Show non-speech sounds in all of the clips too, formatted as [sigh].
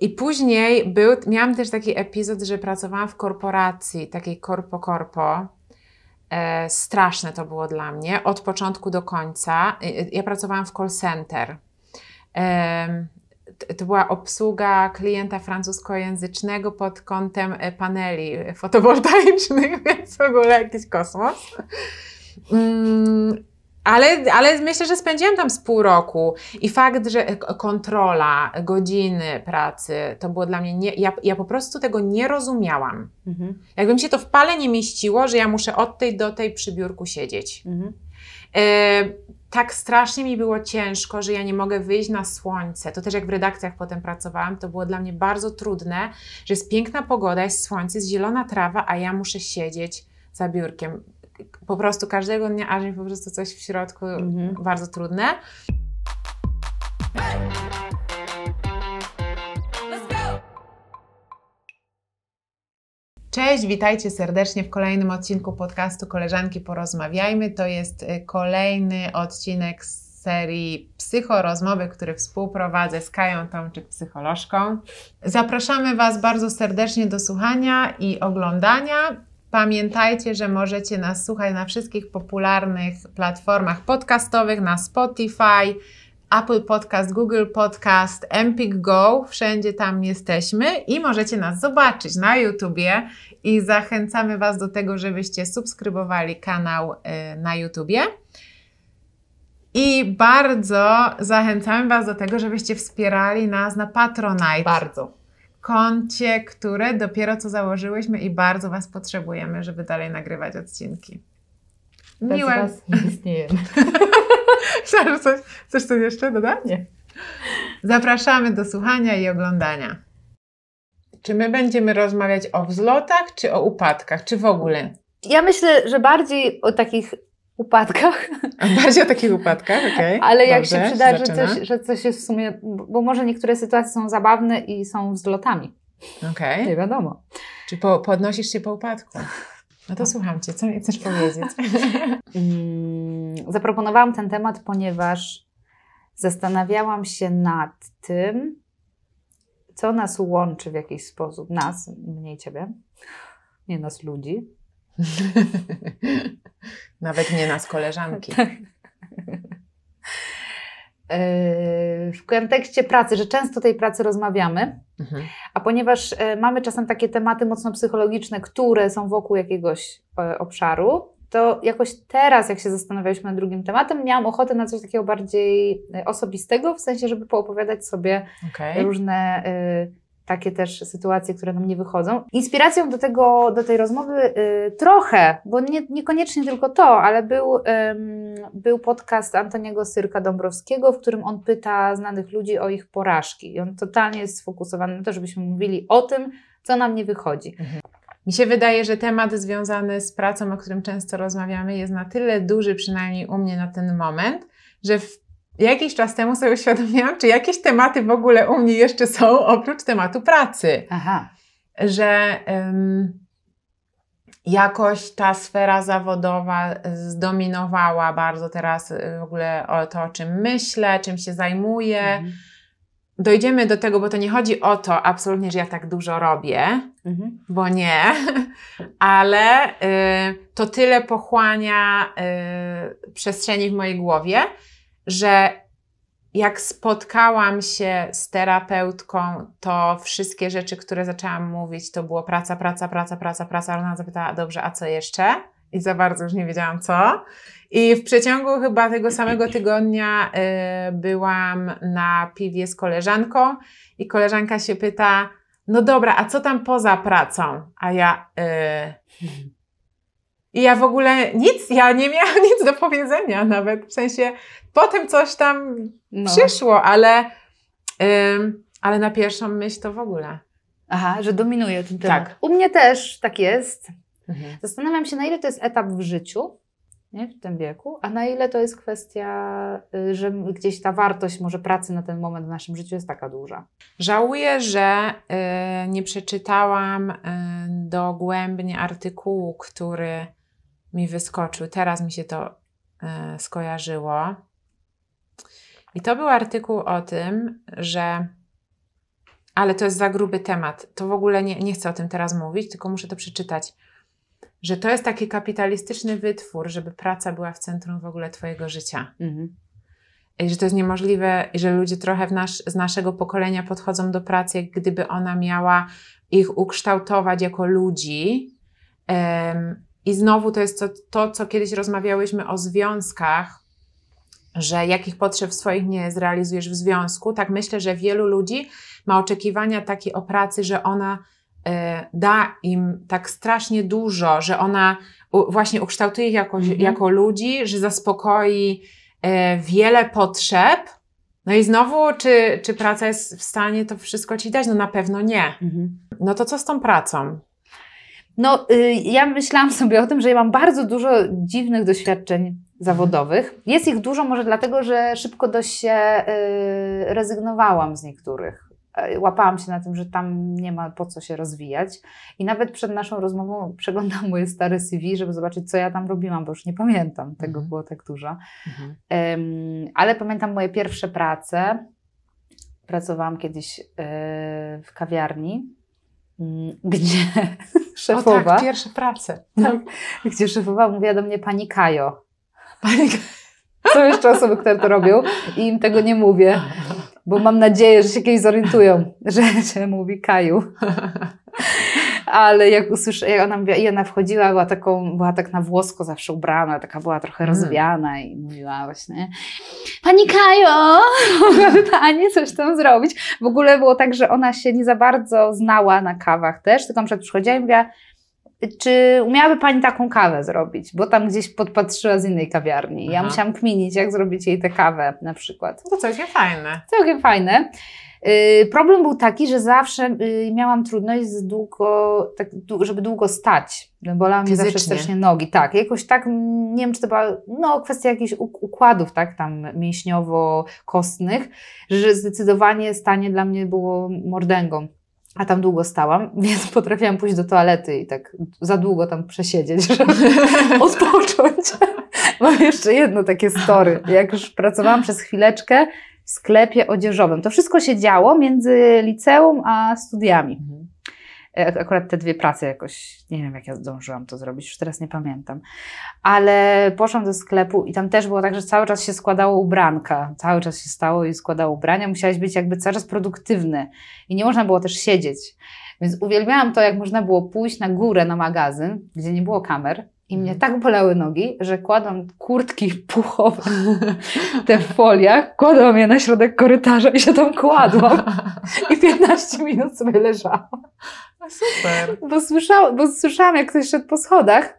I później był, miałam też taki epizod, że pracowałam w korporacji, takiej korpo-korpo. E, straszne to było dla mnie, od początku do końca. E, ja pracowałam w call center. E, to była obsługa klienta francuskojęzycznego pod kątem e, paneli fotowoltaicznych, [laughs] więc w ogóle jakiś kosmos. Mm, ale, ale myślę, że spędziłam tam z pół roku i fakt, że kontrola, godziny pracy, to było dla mnie, nie, ja, ja po prostu tego nie rozumiałam. Mhm. Jakby mi się to w pale nie mieściło, że ja muszę od tej do tej przy biurku siedzieć. Mhm. E, tak strasznie mi było ciężko, że ja nie mogę wyjść na słońce. To też jak w redakcjach potem pracowałam, to było dla mnie bardzo trudne, że jest piękna pogoda, jest słońce, jest zielona trawa, a ja muszę siedzieć za biurkiem po prostu każdego dnia, aż mi po prostu coś w środku mhm. bardzo trudne. Cześć, witajcie serdecznie w kolejnym odcinku podcastu Koleżanki Porozmawiajmy. To jest y, kolejny odcinek z serii Psychorozmowy, który współprowadzę z Kają Tomczyk, psycholożką. Zapraszamy Was bardzo serdecznie do słuchania i oglądania. Pamiętajcie, że możecie nas słuchać na wszystkich popularnych platformach podcastowych, na Spotify, Apple Podcast, Google Podcast, Empik Go, wszędzie tam jesteśmy i możecie nas zobaczyć na YouTubie i zachęcamy Was do tego, żebyście subskrybowali kanał y, na YouTubie. I bardzo zachęcamy Was do tego, żebyście wspierali nas na Patronite. Bardzo koncie, które dopiero co założyłyśmy i bardzo Was potrzebujemy, żeby dalej nagrywać odcinki. Bez Miłe. Was nie istniejemy. Chcesz [laughs] coś, coś jeszcze dodać? Nie. Zapraszamy do słuchania i oglądania. Czy my będziemy rozmawiać o wzlotach, czy o upadkach, czy w ogóle? Ja myślę, że bardziej o takich upadkach. Bardziej o takich upadkach, [laughs] okej. Okay. Ale jak Dobrze, się przydarzy, że coś, że coś jest w sumie, bo może niektóre sytuacje są zabawne i są wzlotami. Okej. Okay. Nie wiadomo. Czy po, podnosisz się po upadku? No to słucham Cię, co mi chcesz powiedzieć? [laughs] Mm, zaproponowałam ten temat, ponieważ zastanawiałam się nad tym, co nas łączy w jakiś sposób, nas, mniej Ciebie, nie nas ludzi, [laughs] Nawet nie nas koleżanki. Tak. E, w kontekście pracy, że często tej pracy rozmawiamy, mhm. a ponieważ e, mamy czasem takie tematy mocno psychologiczne, które są wokół jakiegoś e, obszaru, to jakoś teraz, jak się zastanawialiśmy nad drugim tematem, miałam ochotę na coś takiego bardziej osobistego, w sensie, żeby poopowiadać sobie okay. różne takie też sytuacje, które nam nie wychodzą. Inspiracją do, tego, do tej rozmowy y, trochę, bo nie, niekoniecznie tylko to, ale był, był podcast Antoniego Syrka Dąbrowskiego, w którym on pyta znanych ludzi o ich porażki. I on totalnie jest sfokusowany na to, żebyśmy mówili o tym, co nam nie wychodzi. Mhm. Mi się wydaje, że temat związany z pracą, o którym często rozmawiamy, jest na tyle duży, przynajmniej u mnie na ten moment, że w jakiś czas temu sobie uświadomiłam, czy jakieś tematy w ogóle u mnie jeszcze są oprócz tematu pracy. Aha. Że jakoś ta sfera zawodowa zdominowała bardzo teraz y, w ogóle o to, o czym myślę, czym się zajmuję. Mhm. Dojdziemy do tego, bo to nie chodzi o to absolutnie, że ja tak dużo robię, mhm. bo nie, [laughs] ale y, to tyle pochłania y, przestrzeni w mojej głowie, że jak spotkałam się z terapeutką, to wszystkie rzeczy, które zaczęłam mówić, to było praca, praca, praca, praca, praca. Ona zapytała, dobrze, a co jeszcze? I za bardzo już nie wiedziałam co. I w przeciągu chyba tego samego tygodnia y, byłam na piwie z koleżanką i koleżanka się pyta, no dobra, a co tam poza pracą? A ja, y, i ja w ogóle nic, ja nie miałam [laughs] nic do powiedzenia nawet. W sensie potem coś tam no. przyszło, ale, ym, ale na pierwszą myśl to w ogóle. Aha, że dominuje ten temat. Tak. U mnie też tak jest. Mhm. Zastanawiam się, na ile to jest etap w życiu, nie, w tym wieku, a na ile to jest kwestia, y, że gdzieś ta wartość może pracy na ten moment w naszym życiu jest taka duża. Żałuję, że y, nie przeczytałam y, dogłębnie artykułu, który mi wyskoczył. Teraz mi się to y, skojarzyło. I to był artykuł o tym, że ale to jest za gruby temat. To w ogóle nie, nie chcę o tym teraz mówić, tylko muszę to przeczytać. Że to jest taki kapitalistyczny wytwór, żeby praca była w centrum w ogóle Twojego życia. Mhm. I że to jest niemożliwe, i że ludzie trochę nasz, z naszego pokolenia podchodzą do pracy, jak gdyby ona miała ich ukształtować jako ludzi. Um, I znowu to jest to, to, co kiedyś rozmawiałyśmy o związkach, że jakich potrzeb swoich nie zrealizujesz w związku, tak myślę, że wielu ludzi ma oczekiwania takie o pracy, że ona y, da im tak strasznie dużo, że ona u, właśnie ukształtuje ich jako, mhm. jako ludzi, że zaspokoi y, wiele potrzeb. No i znowu, czy, czy praca jest w stanie to wszystko ci dać? No na pewno nie. Mhm. No to co z tą pracą? No, y, ja myślałam sobie o tym, że ja mam bardzo dużo dziwnych doświadczeń zawodowych. Jest ich dużo może dlatego, że szybko dość się y, rezygnowałam z niektórych. E, łapałam się na tym, że tam nie ma po co się rozwijać. I nawet przed naszą rozmową [laughs] przeglądam moje stare CV, żeby zobaczyć, co ja tam robiłam, bo już nie pamiętam. Tego mhm. było tak dużo. Mhm. Um, ale pamiętam moje pierwsze prace. Pracowałam kiedyś yy, w kawiarni, gdzie [laughs] szefowa... O tak, pierwsze prace. Tak, gdzie szefowa mówiła do mnie pani Kajo. Pani [laughs] Są jeszcze osoby, które to robią i im tego nie mówię, bo mam nadzieję, że się kiedyś zorientują, że się mówi Kaju. [laughs] Ale jak usłyszę, jak ona, i ona wchodziła, była taką, była tak na włosko zawsze ubrana, taka była trochę mm. rozwiana i mówiła właśnie Pani Kajo, [laughs] mogłaby Pani coś tam zrobić? W ogóle było tak, że ona się nie za bardzo znała na kawach też, tylko na przykład przychodziła i mówiła czy umiałaby Pani taką kawę zrobić? Bo tam gdzieś podpatrzyła z innej kawiarni. Ja musiałam kminić, jak zrobić jej tę kawę na przykład. To całkiem fajne. Całkiem fajne. Yy, problem był taki, że zawsze yy, miałam trudność z długo, tak, żeby długo stać. Bolałam mnie zawsze strasznie nogi. Tak, jakoś tak, nie wiem, czy to była no, kwestia jakichś układów, tak, tam mięśniowo-kostnych, że zdecydowanie stanie dla mnie było mordęgą a tam długo stałam, [laughs] więc potrafiłam pójść do toalety i tak za długo tam przesiedzieć, [laughs] żeby [laughs] odpocząć. Mam jeszcze jedno takie story. Jak już pracowałam przez chwileczkę sklepie odzieżowym. To wszystko się działo między liceum a studiami. Mhm. E, akurat te dwie prace jakoś, nie wiem jak ja zdążyłam to zrobić, już teraz nie pamiętam. Ale poszłam do sklepu i tam też było tak, że cały czas się składało ubranka. Cały czas się stało i składało ubrania. Musiałeś być jakby cały czas produktywny. I nie można było też siedzieć. Więc uwielbiałam to, jak można było pójść na górę na magazyn, gdzie nie było kamer, i mnie tak bolały nogi, że kładłam kurtki puchowe te w foliach, kładłam je na środek korytarza i się tam kładłam. [laughs] I 15 minut sobie leżałam. Super. Bo, słyszałam, bo słyszałam, jak ktoś szedł po schodach,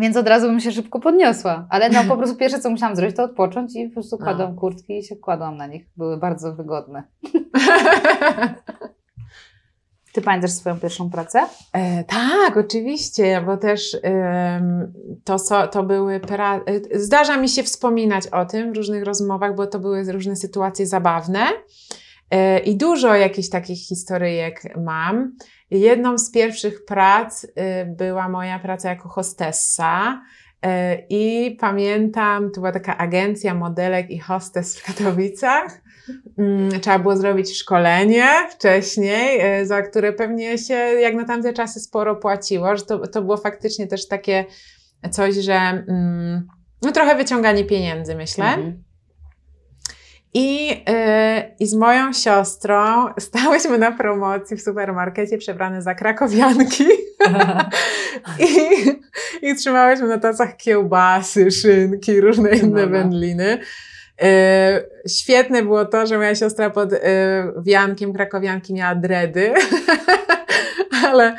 więc od razu bym się szybko podniosła. Ale no po prostu pierwsze, co musiałam zrobić, to odpocząć i po prostu kładłam no. kurtki i się kładłam na nich. Były bardzo wygodne. [laughs] Ty pamiętasz swoją pierwszą pracę? E, tak, oczywiście, bo też to, so, to były. Pra... E, zdarza mi się wspominać o tym w różnych rozmowach, bo to były różne sytuacje zabawne. E, I dużo jakichś takich historyjek mam. Jedną z pierwszych prac y, była moja praca jako hostessa. Y, I pamiętam, to była taka agencja modelek i hostes w Katowicach. Mm, trzeba było zrobić szkolenie wcześniej, y, za które pewnie się jak na tamte czasy sporo płaciło, że to, to było faktycznie też takie coś, że mm, no trochę wyciąganie pieniędzy, myślę. Mhm. I, yy, I z moją siostrą [laughs] stałyśmy na promocji w supermarkecie przebrane za krakowianki [laughs] I, i trzymałyśmy na tacach kiełbasy, szynki, różne inne wędliny. Yy, świetne było to, że moja siostra pod yy, wiankiem krakowianki miała dredy, [laughs] ale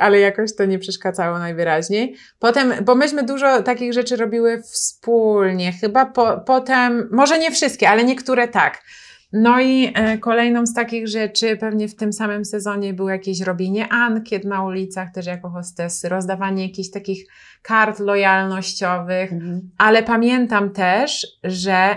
ale jakoś to nie przeszkadzało najwyraźniej. Potem, bo myśmy dużo takich rzeczy robiły wspólnie, chyba po, potem, może nie wszystkie, ale niektóre tak. No i e, kolejną z takich rzeczy, pewnie w tym samym sezonie było jakieś robienie ankiet na ulicach, też jako hostesy, rozdawanie jakichś takich kart lojalnościowych, mhm. ale pamiętam też, że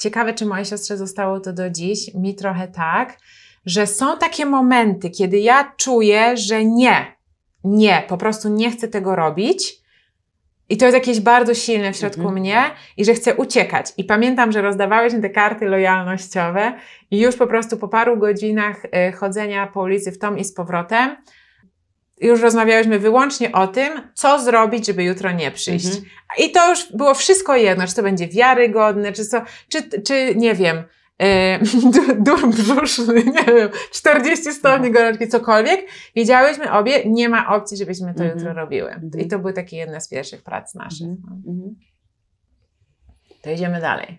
ciekawe, czy mojej siostrze zostało to do dziś, mi trochę tak, że są takie momenty, kiedy ja czuję, że nie, nie, po prostu nie chcę tego robić. I to jest jakieś bardzo silne w środku Mhm. mnie i że chcę uciekać. I pamiętam, że rozdawałyśmy te karty lojalnościowe i już po prostu po paru godzinach y, chodzenia po ulicy w tom i z powrotem już rozmawiałyśmy wyłącznie o tym, co zrobić, żeby jutro nie przyjść. Mhm. I to już było wszystko jedno, czy to będzie wiarygodne, czy, co, czy, czy nie wiem, [laughs] dur brzuszny, [laughs] nie wiem, 40 stopni Mhm. gorączki, cokolwiek. Wiedziałyśmy obie, nie ma opcji, żebyśmy to Mhm. jutro robiły. Mhm. I to były takie jedne z pierwszych prac naszych. Mhm. no. To idziemy dalej.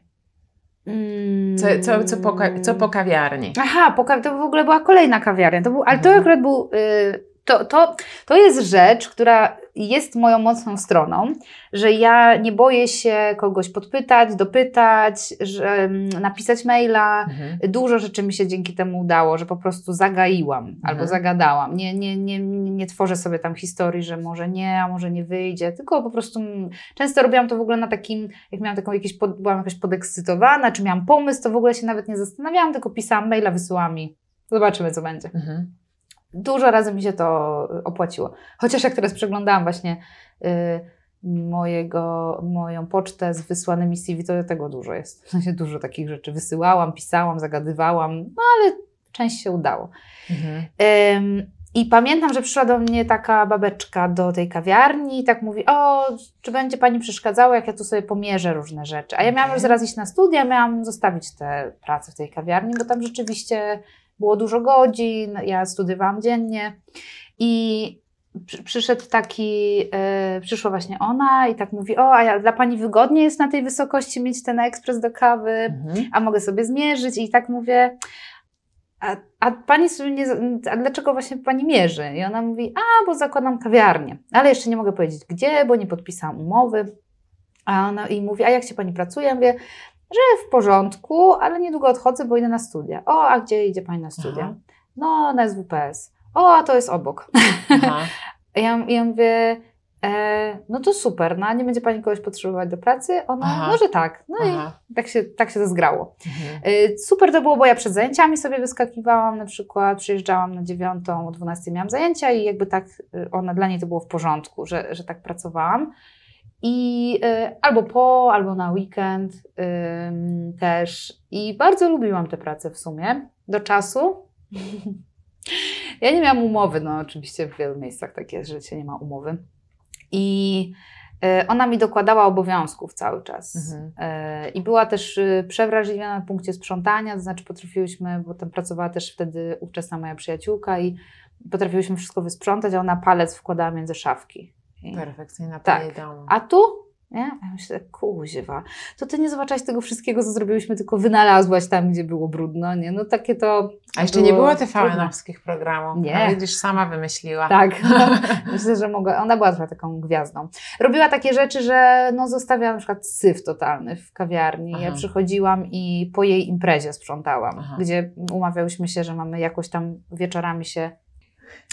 Mm. Co, co, co, po, co po kawiarni? Aha, po to w ogóle była kolejna kawiarnia. To był, ale to akurat był. Y, to, to, to jest rzecz, która jest moją mocną stroną, że ja nie boję się kogoś podpytać, dopytać, że, mm, napisać maila. Mhm. Dużo rzeczy mi się dzięki temu udało, że po prostu zagaiłam albo zagadałam. Nie, nie, nie, nie tworzę sobie tam historii, że może nie, a może nie wyjdzie, tylko po prostu mm, często robiłam to w ogóle na takim, jak miałam taką jakieś, pod, byłam jakoś podekscytowana, czy miałam pomysł, to w ogóle się nawet nie zastanawiałam, tylko pisałam maila, wysyłam i zobaczymy, co będzie. Mhm. Dużo razy mi się to y, opłaciło. Chociaż jak teraz przeglądałam właśnie y, mojego, moją pocztę z wysłanymi CV, to tego dużo jest. W sensie dużo takich rzeczy wysyłałam, pisałam, zagadywałam, no ale część się udało. Mhm. Ym, I pamiętam, że przyszła do mnie taka babeczka do tej kawiarni i tak mówi, o, czy będzie Pani przeszkadzało, jak ja tu sobie pomierzę różne rzeczy. A ja miałam Okej. już zaraz iść na studia, miałam zostawić te prace w tej kawiarni, bo tam rzeczywiście było dużo godzin, ja studiowałam dziennie i przy, przyszedł taki, e, przyszła właśnie ona i tak mówi, o, a ja, dla Pani wygodnie jest na tej wysokości mieć ten ekspres do kawy, Mhm. a mogę sobie zmierzyć i tak mówię, a, a pani sobie nie, a dlaczego właśnie pani mierzy? I ona mówi, a bo zakładam kawiarnię, ale jeszcze nie mogę powiedzieć gdzie, bo nie podpisałam umowy. A ona i mówi, a jak się pani pracuje? Ja mówię, że w porządku, ale niedługo odchodzę, bo idę na studia. O, a gdzie idzie pani na studia? Aha. No, na SWPS. O, a to jest obok. [laughs] Ja, ja mówię, e, no to super, no nie będzie pani kogoś potrzebować do pracy? Ona, Aha. no że tak. No Aha. i tak się, tak się to zgrało. Mhm. Y, Super to było, bo ja przed zajęciami sobie wyskakiwałam, na przykład przyjeżdżałam na dziewiątą, o 12 miałam zajęcia i jakby tak, y, ona dla niej to było w porządku, że, że tak pracowałam. I y, albo po, albo na weekend też. I bardzo lubiłam tę pracę w sumie, do czasu. [laughs] ja nie miałam umowy, no oczywiście w wielu miejscach tak jest, że się nie ma umowy. I y, ona mi dokładała obowiązków cały czas. Mhm. E, I była też y, przewrażliwiona na punkcie sprzątania, to znaczy potrafiłyśmy, bo tam pracowała też wtedy ówczesna moja przyjaciółka i potrafiłyśmy wszystko wysprzątać, a ona palec wkładała między szafki. Perfekcyjna Tak. domu. a tu? Nie? Ja myślę, kuźwa, to ty nie zobaczyłaś tego wszystkiego, co zrobiłyśmy, tylko wynalazłaś tam, gdzie było brudno, nie? No takie to... A jeszcze nie było trudne. TVN-owskich programów. Nie. A widzisz, sama wymyśliła. Tak, [laughs] [laughs] myślę, że mogła. Ona była trochę taką gwiazdą. Robiła takie rzeczy, że no, zostawiała na przykład syf totalny w kawiarni. Ja Aha. przychodziłam i po jej imprezie sprzątałam, Aha. gdzie umawiałyśmy się, że mamy jakoś tam wieczorami się.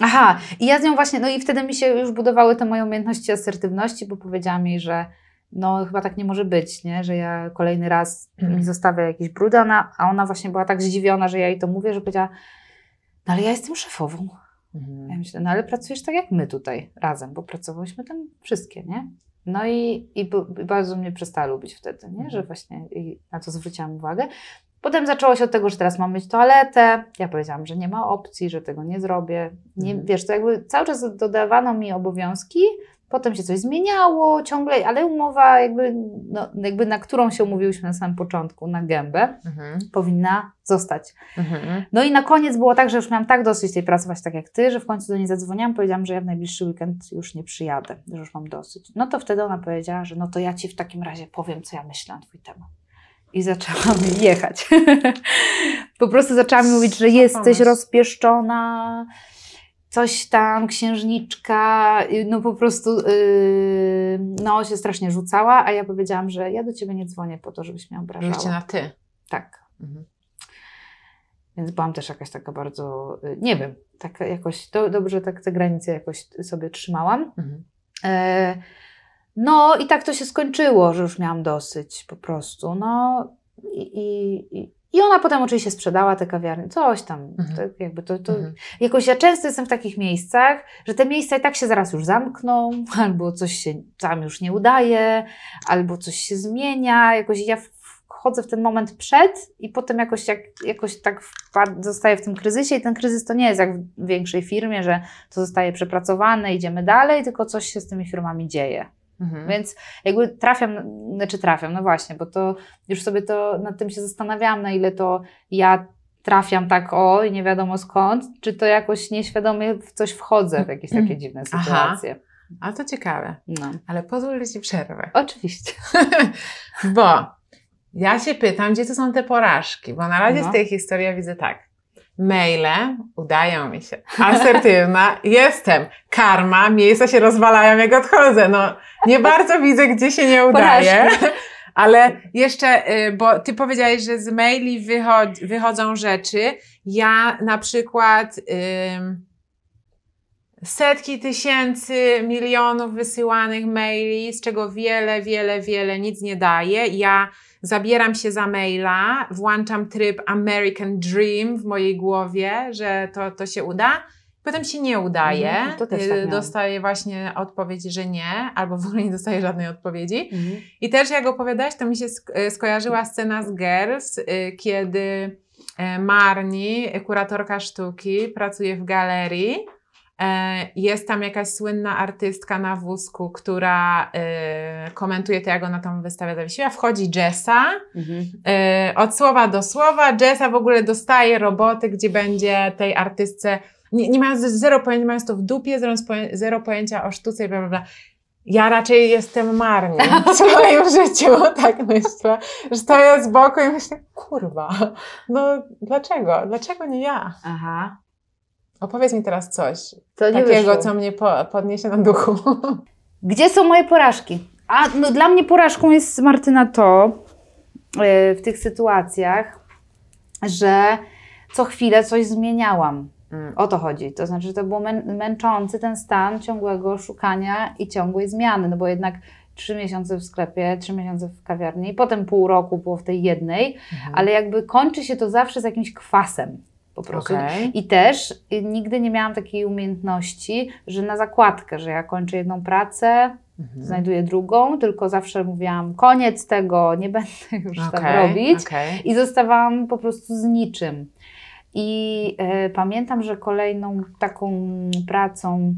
Aha, i ja z nią właśnie, no i wtedy mi się już budowały te moje umiejętności asertywności, bo powiedziała mi, że no chyba tak nie może być, nie? że ja kolejny raz Mhm. mi zostawia jakieś brudy, a ona, a ona właśnie była tak zdziwiona, że ja jej to mówię, że powiedziała, no ale ja jestem szefową. Ja Mhm. myślę, no ale pracujesz tak jak my tutaj razem, bo pracowałyśmy tam wszystkie, nie? No i, i, bardzo mnie przestała lubić wtedy, nie? Że właśnie i na to zwróciłam uwagę. Potem zaczęło się od tego, że teraz mam mieć toaletę. Ja powiedziałam, że nie ma opcji, że tego nie zrobię. Nie, Mhm. Wiesz, to jakby cały czas dodawano mi obowiązki, potem się coś zmieniało ciągle, ale umowa jakby, no, jakby na którą się umówiłyśmy na samym początku, na gębę, Mhm. powinna zostać. Mhm. No i na koniec było tak, że już miałam tak dosyć tej pracy właśnie tak jak ty, że w końcu do niej zadzwoniłam, powiedziałam, że ja w najbliższy weekend już nie przyjadę, że już mam dosyć. No to wtedy ona powiedziała, że no to ja ci w takim razie powiem, co ja myślę na twój temat. I zaczęłam [laughs] jechać. [laughs] po prostu zaczęłam mówić, że jesteś rozpieszczona, coś tam, księżniczka, no po prostu yy, no się strasznie rzucała, a ja powiedziałam, że ja do ciebie nie dzwonię po to, żebyś mnie obrażała. Żeście na ty. Tak. Mhm. Więc byłam też jakaś taka bardzo, y, nie wiem, tak jakoś, do, dobrze tak te granice jakoś sobie trzymałam. Mhm. E, no i tak to się skończyło, że już miałam dosyć po prostu. No i, i, i, ona potem oczywiście sprzedała te kawiarnie, coś tam, Mhm. tak jakby to, to Mhm. Jakoś ja często jestem w takich miejscach, że te miejsca i tak się zaraz już zamkną, [laughs] albo coś się tam już nie udaje, albo coś się zmienia. Jakoś ja wchodzę w ten moment przed i potem jakoś, jak, jakoś tak wpad- zostaję w tym kryzysie i ten kryzys to nie jest jak w większej firmie, że to zostaje przepracowane, idziemy dalej, tylko coś się z tymi firmami dzieje. Mhm. Więc jakby trafiam, znaczy trafiam, no właśnie, bo to już sobie to nad tym się zastanawiałam, na ile to ja trafiam tak o i nie wiadomo skąd, czy to jakoś nieświadomie w coś wchodzę, w jakieś takie dziwne Aha. sytuacje. A to ciekawe. No. Ale pozwól, że ci przerwę. [laughs] Oczywiście. Bo ja się pytam, gdzie to są te porażki? Bo na razie No. z tej historii ja widzę tak. Maile udają mi się. Asertywna [laughs] jestem. Karma, miejsca się rozwalają, jak odchodzę. No, nie bardzo widzę, gdzie się nie udaje. [laughs] Ale jeszcze, y, bo ty powiedziałeś, że z maili wychod- wychodzą rzeczy. Ja na przykład ym, setki tysięcy, milionów wysyłanych maili, z czego wiele, wiele, wiele nic nie daje. Ja zabieram się za maila, włączam tryb American Dream w mojej głowie, że to, to się uda. Potem się nie udaje. Mhm, tak Y. Dostaję właśnie odpowiedź, że nie, albo w ogóle nie dostaję żadnej odpowiedzi. Mhm. I też jak opowiadałaś, to mi się e, skojarzyła scena z Girls, y, kiedy Marni, kuratorka sztuki, pracuje w galerii. E, Jest tam jakaś słynna artystka na wózku, która e, komentuje to, jak ona tą wystawę zawiesiła. Wchodzi Jessa, Mhm. e, od słowa do słowa. Jessa w ogóle dostaje roboty, gdzie będzie tej artystce, nie, nie mając zero pojęcia, mając to w dupie, zero, zero pojęcia o sztuce i bla, bla, bla. Ja raczej jestem marnie [laughs] w swoim życiu, tak myślę, że stoję z boku i myślę, kurwa, no dlaczego, dlaczego nie ja? Aha. Opowiedz mi teraz coś To nie takiego, wyszło. co mnie po, podniesie na duchu. [laughs] Gdzie są moje porażki? A no, dla mnie porażką jest, Martyna, to yy, w tych sytuacjach, że co chwilę coś zmieniałam. O to chodzi. To znaczy, że to było mę- męczący ten stan ciągłego szukania i ciągłej zmiany, no bo jednak trzy miesiące w sklepie, trzy miesiące w kawiarni, i potem pół roku było w tej jednej, ale jakby kończy się to zawsze z jakimś kwasem po prostu. Okej. I też y, nigdy nie miałam takiej umiejętności, że na zakładkę, że ja kończę jedną pracę, Mhm. znajduję drugą, tylko zawsze mówiłam, koniec tego, nie będę już tak Okej, robić. okej. I zostawałam po prostu z niczym. I e, pamiętam, że kolejną taką pracą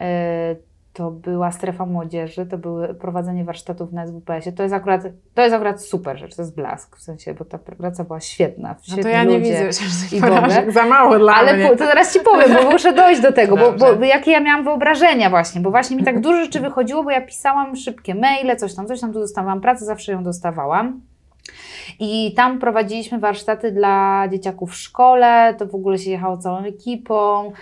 e, to była strefa młodzieży, to były prowadzenie warsztatów na SWPS-ie. To jest akurat, to jest akurat super rzecz, to jest blask, w sensie, bo ta praca była świetna. No to ja nie widzę i porażek, za mało dla Ale mnie. po, to zaraz Ci powiem, bo muszę dojść do tego, bo, Dobrze. bo jakie ja miałam wyobrażenia właśnie, bo właśnie mi tak dużo rzeczy wychodziło, bo ja pisałam szybkie maile, coś tam, coś tam, tu dostawałam pracę, zawsze ją dostawałam. I tam prowadziliśmy warsztaty dla dzieciaków w szkole, to w ogóle się jechało całą ekipą,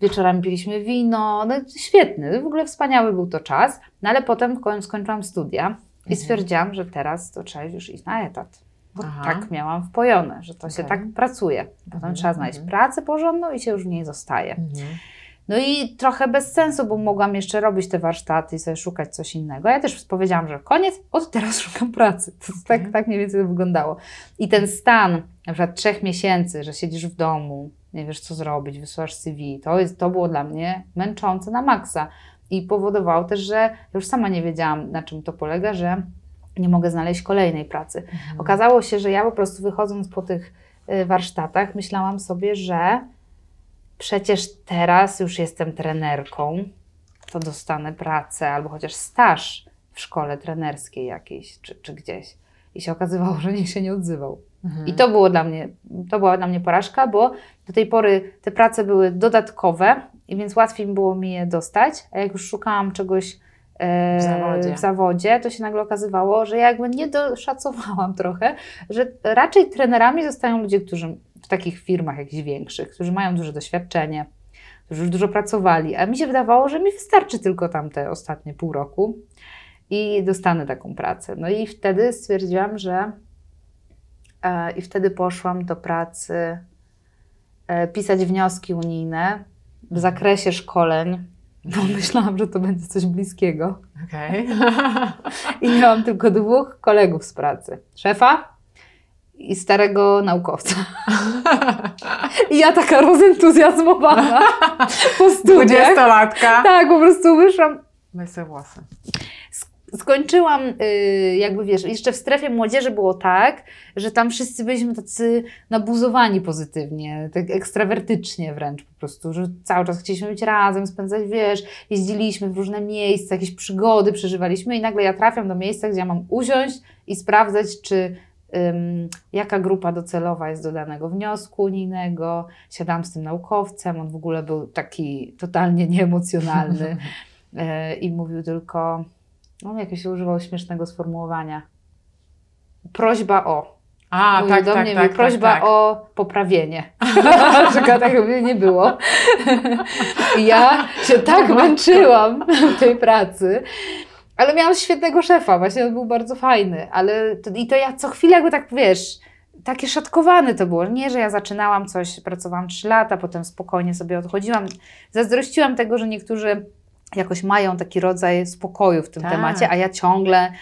wieczorami piliśmy wino, no świetny, w ogóle wspaniały był to czas, no ale potem skończyłam studia i Mhm. stwierdziłam, że teraz to trzeba już iść na etat. Bo Aha. tak miałam wpojone, że to się Okej. tak pracuje. Potem Mhm, trzeba znaleźć mhm. pracę porządną i się już w niej zostaje. Mhm. No i trochę bez sensu, bo mogłam jeszcze robić te warsztaty i sobie szukać coś innego. Ja też powiedziałam, że koniec, od teraz [laughs] szukam pracy. To tak, Mhm. tak mniej więcej to wyglądało. I ten stan, na przykład trzech miesięcy, że siedzisz w domu, nie wiesz co zrobić, wysyłasz CV, to, jest, to było dla mnie męczące na maksa. I powodowało też, że już sama nie wiedziałam, na czym to polega, że nie mogę znaleźć kolejnej pracy. Mhm. Okazało się, że ja po prostu wychodząc po tych y, warsztatach, myślałam sobie, że przecież teraz już jestem trenerką, to dostanę pracę albo chociaż staż w szkole trenerskiej jakiejś czy, czy gdzieś. I się okazywało, że nikt się nie odzywał. Mhm. I to było dla mnie, to była dla mnie porażka, bo do tej pory te prace były dodatkowe, i więc łatwiej było mi je dostać, a jak już szukałam czegoś e, W zawodzie. w zawodzie, to się nagle okazywało, że ja jakby nie doszacowałam [laughs] trochę, że raczej trenerami zostają ludzie, którzy w takich firmach jakichś większych, którzy mają duże doświadczenie, którzy już dużo pracowali, a mi się wydawało, że mi wystarczy tylko tam te ostatnie pół roku i dostanę taką pracę. No i wtedy stwierdziłam, że i wtedy poszłam do pracy e, pisać wnioski unijne w zakresie szkoleń, bo myślałam, że to będzie coś bliskiego. Okej. [laughs] I miałam tylko dwóch kolegów z pracy. Szefa i starego naukowca. [laughs] I ja taka rozentuzjazmowana po studiach. Dwudziestolatka. Tak, po prostu wyszłam. Myj sobie włosy. Skończyłam, y, jakby wiesz, jeszcze w strefie młodzieży było tak, że tam wszyscy byliśmy tacy nabuzowani pozytywnie, tak ekstrawertycznie wręcz po prostu, że cały czas chcieliśmy być razem, spędzać, wiesz, jeździliśmy w różne miejsca, jakieś przygody przeżywaliśmy i nagle ja trafiam do miejsca, gdzie ja mam usiąść i sprawdzać, czy ym, jaka grupa docelowa jest do danego wniosku unijnego. Siadałam z tym naukowcem, on w ogóle był taki totalnie nieemocjonalny yy, [laughs] i mówił tylko, on jakieś używał śmiesznego sformułowania. Prośba o. A, Mówił tak, do tak, mnie, tak, mówił, prośba tak, tak. o poprawienie. [laughs] Czego tak nie było. I ja się tak męczyłam w tej pracy. Ale miałam świetnego szefa, właśnie on był bardzo fajny. Ale to, I to ja co chwilę jakby tak, wiesz, takie szatkowane to było. Nie, że ja zaczynałam coś, pracowałam 3 lata, potem spokojnie sobie odchodziłam. Zazdrościłam tego, że niektórzy jakoś mają taki rodzaj spokoju w tym Tak. temacie, a ja ciągle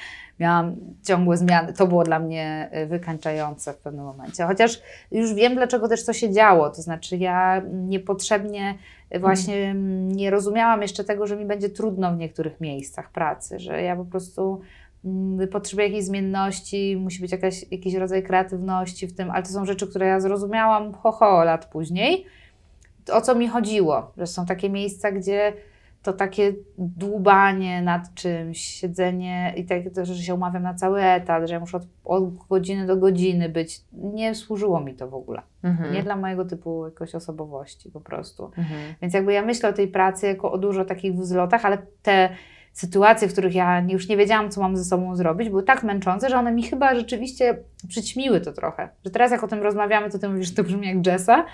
miałam ciągłe zmiany. To było dla mnie y, wykańczające w pewnym momencie. Chociaż już wiem, dlaczego też to się działo. To znaczy, ja niepotrzebnie właśnie mm, nie rozumiałam jeszcze tego, że mi będzie trudno w niektórych miejscach pracy, że ja po prostu mm, potrzebuję jakiejś zmienności, musi być jakaś, jakiś rodzaj kreatywności w tym, ale to są rzeczy, które ja zrozumiałam ho, ho lat później. O co mi chodziło? Że są takie miejsca, gdzie to takie dłubanie nad czymś, siedzenie i tak, że się umawiam na cały etat, że ja muszę od, od godziny do godziny być. Nie służyło mi to w ogóle. Mhm. Nie dla mojego typu jakoś osobowości po prostu. Mhm. Więc jakby ja myślę o tej pracy jako o dużo takich wzlotach, ale te sytuacje, w których ja już nie wiedziałam, co mam ze sobą zrobić, były tak męczące, że one mi chyba rzeczywiście przyćmiły to trochę. Że teraz jak o tym rozmawiamy, to ty mówisz, że to brzmi jak Jessa,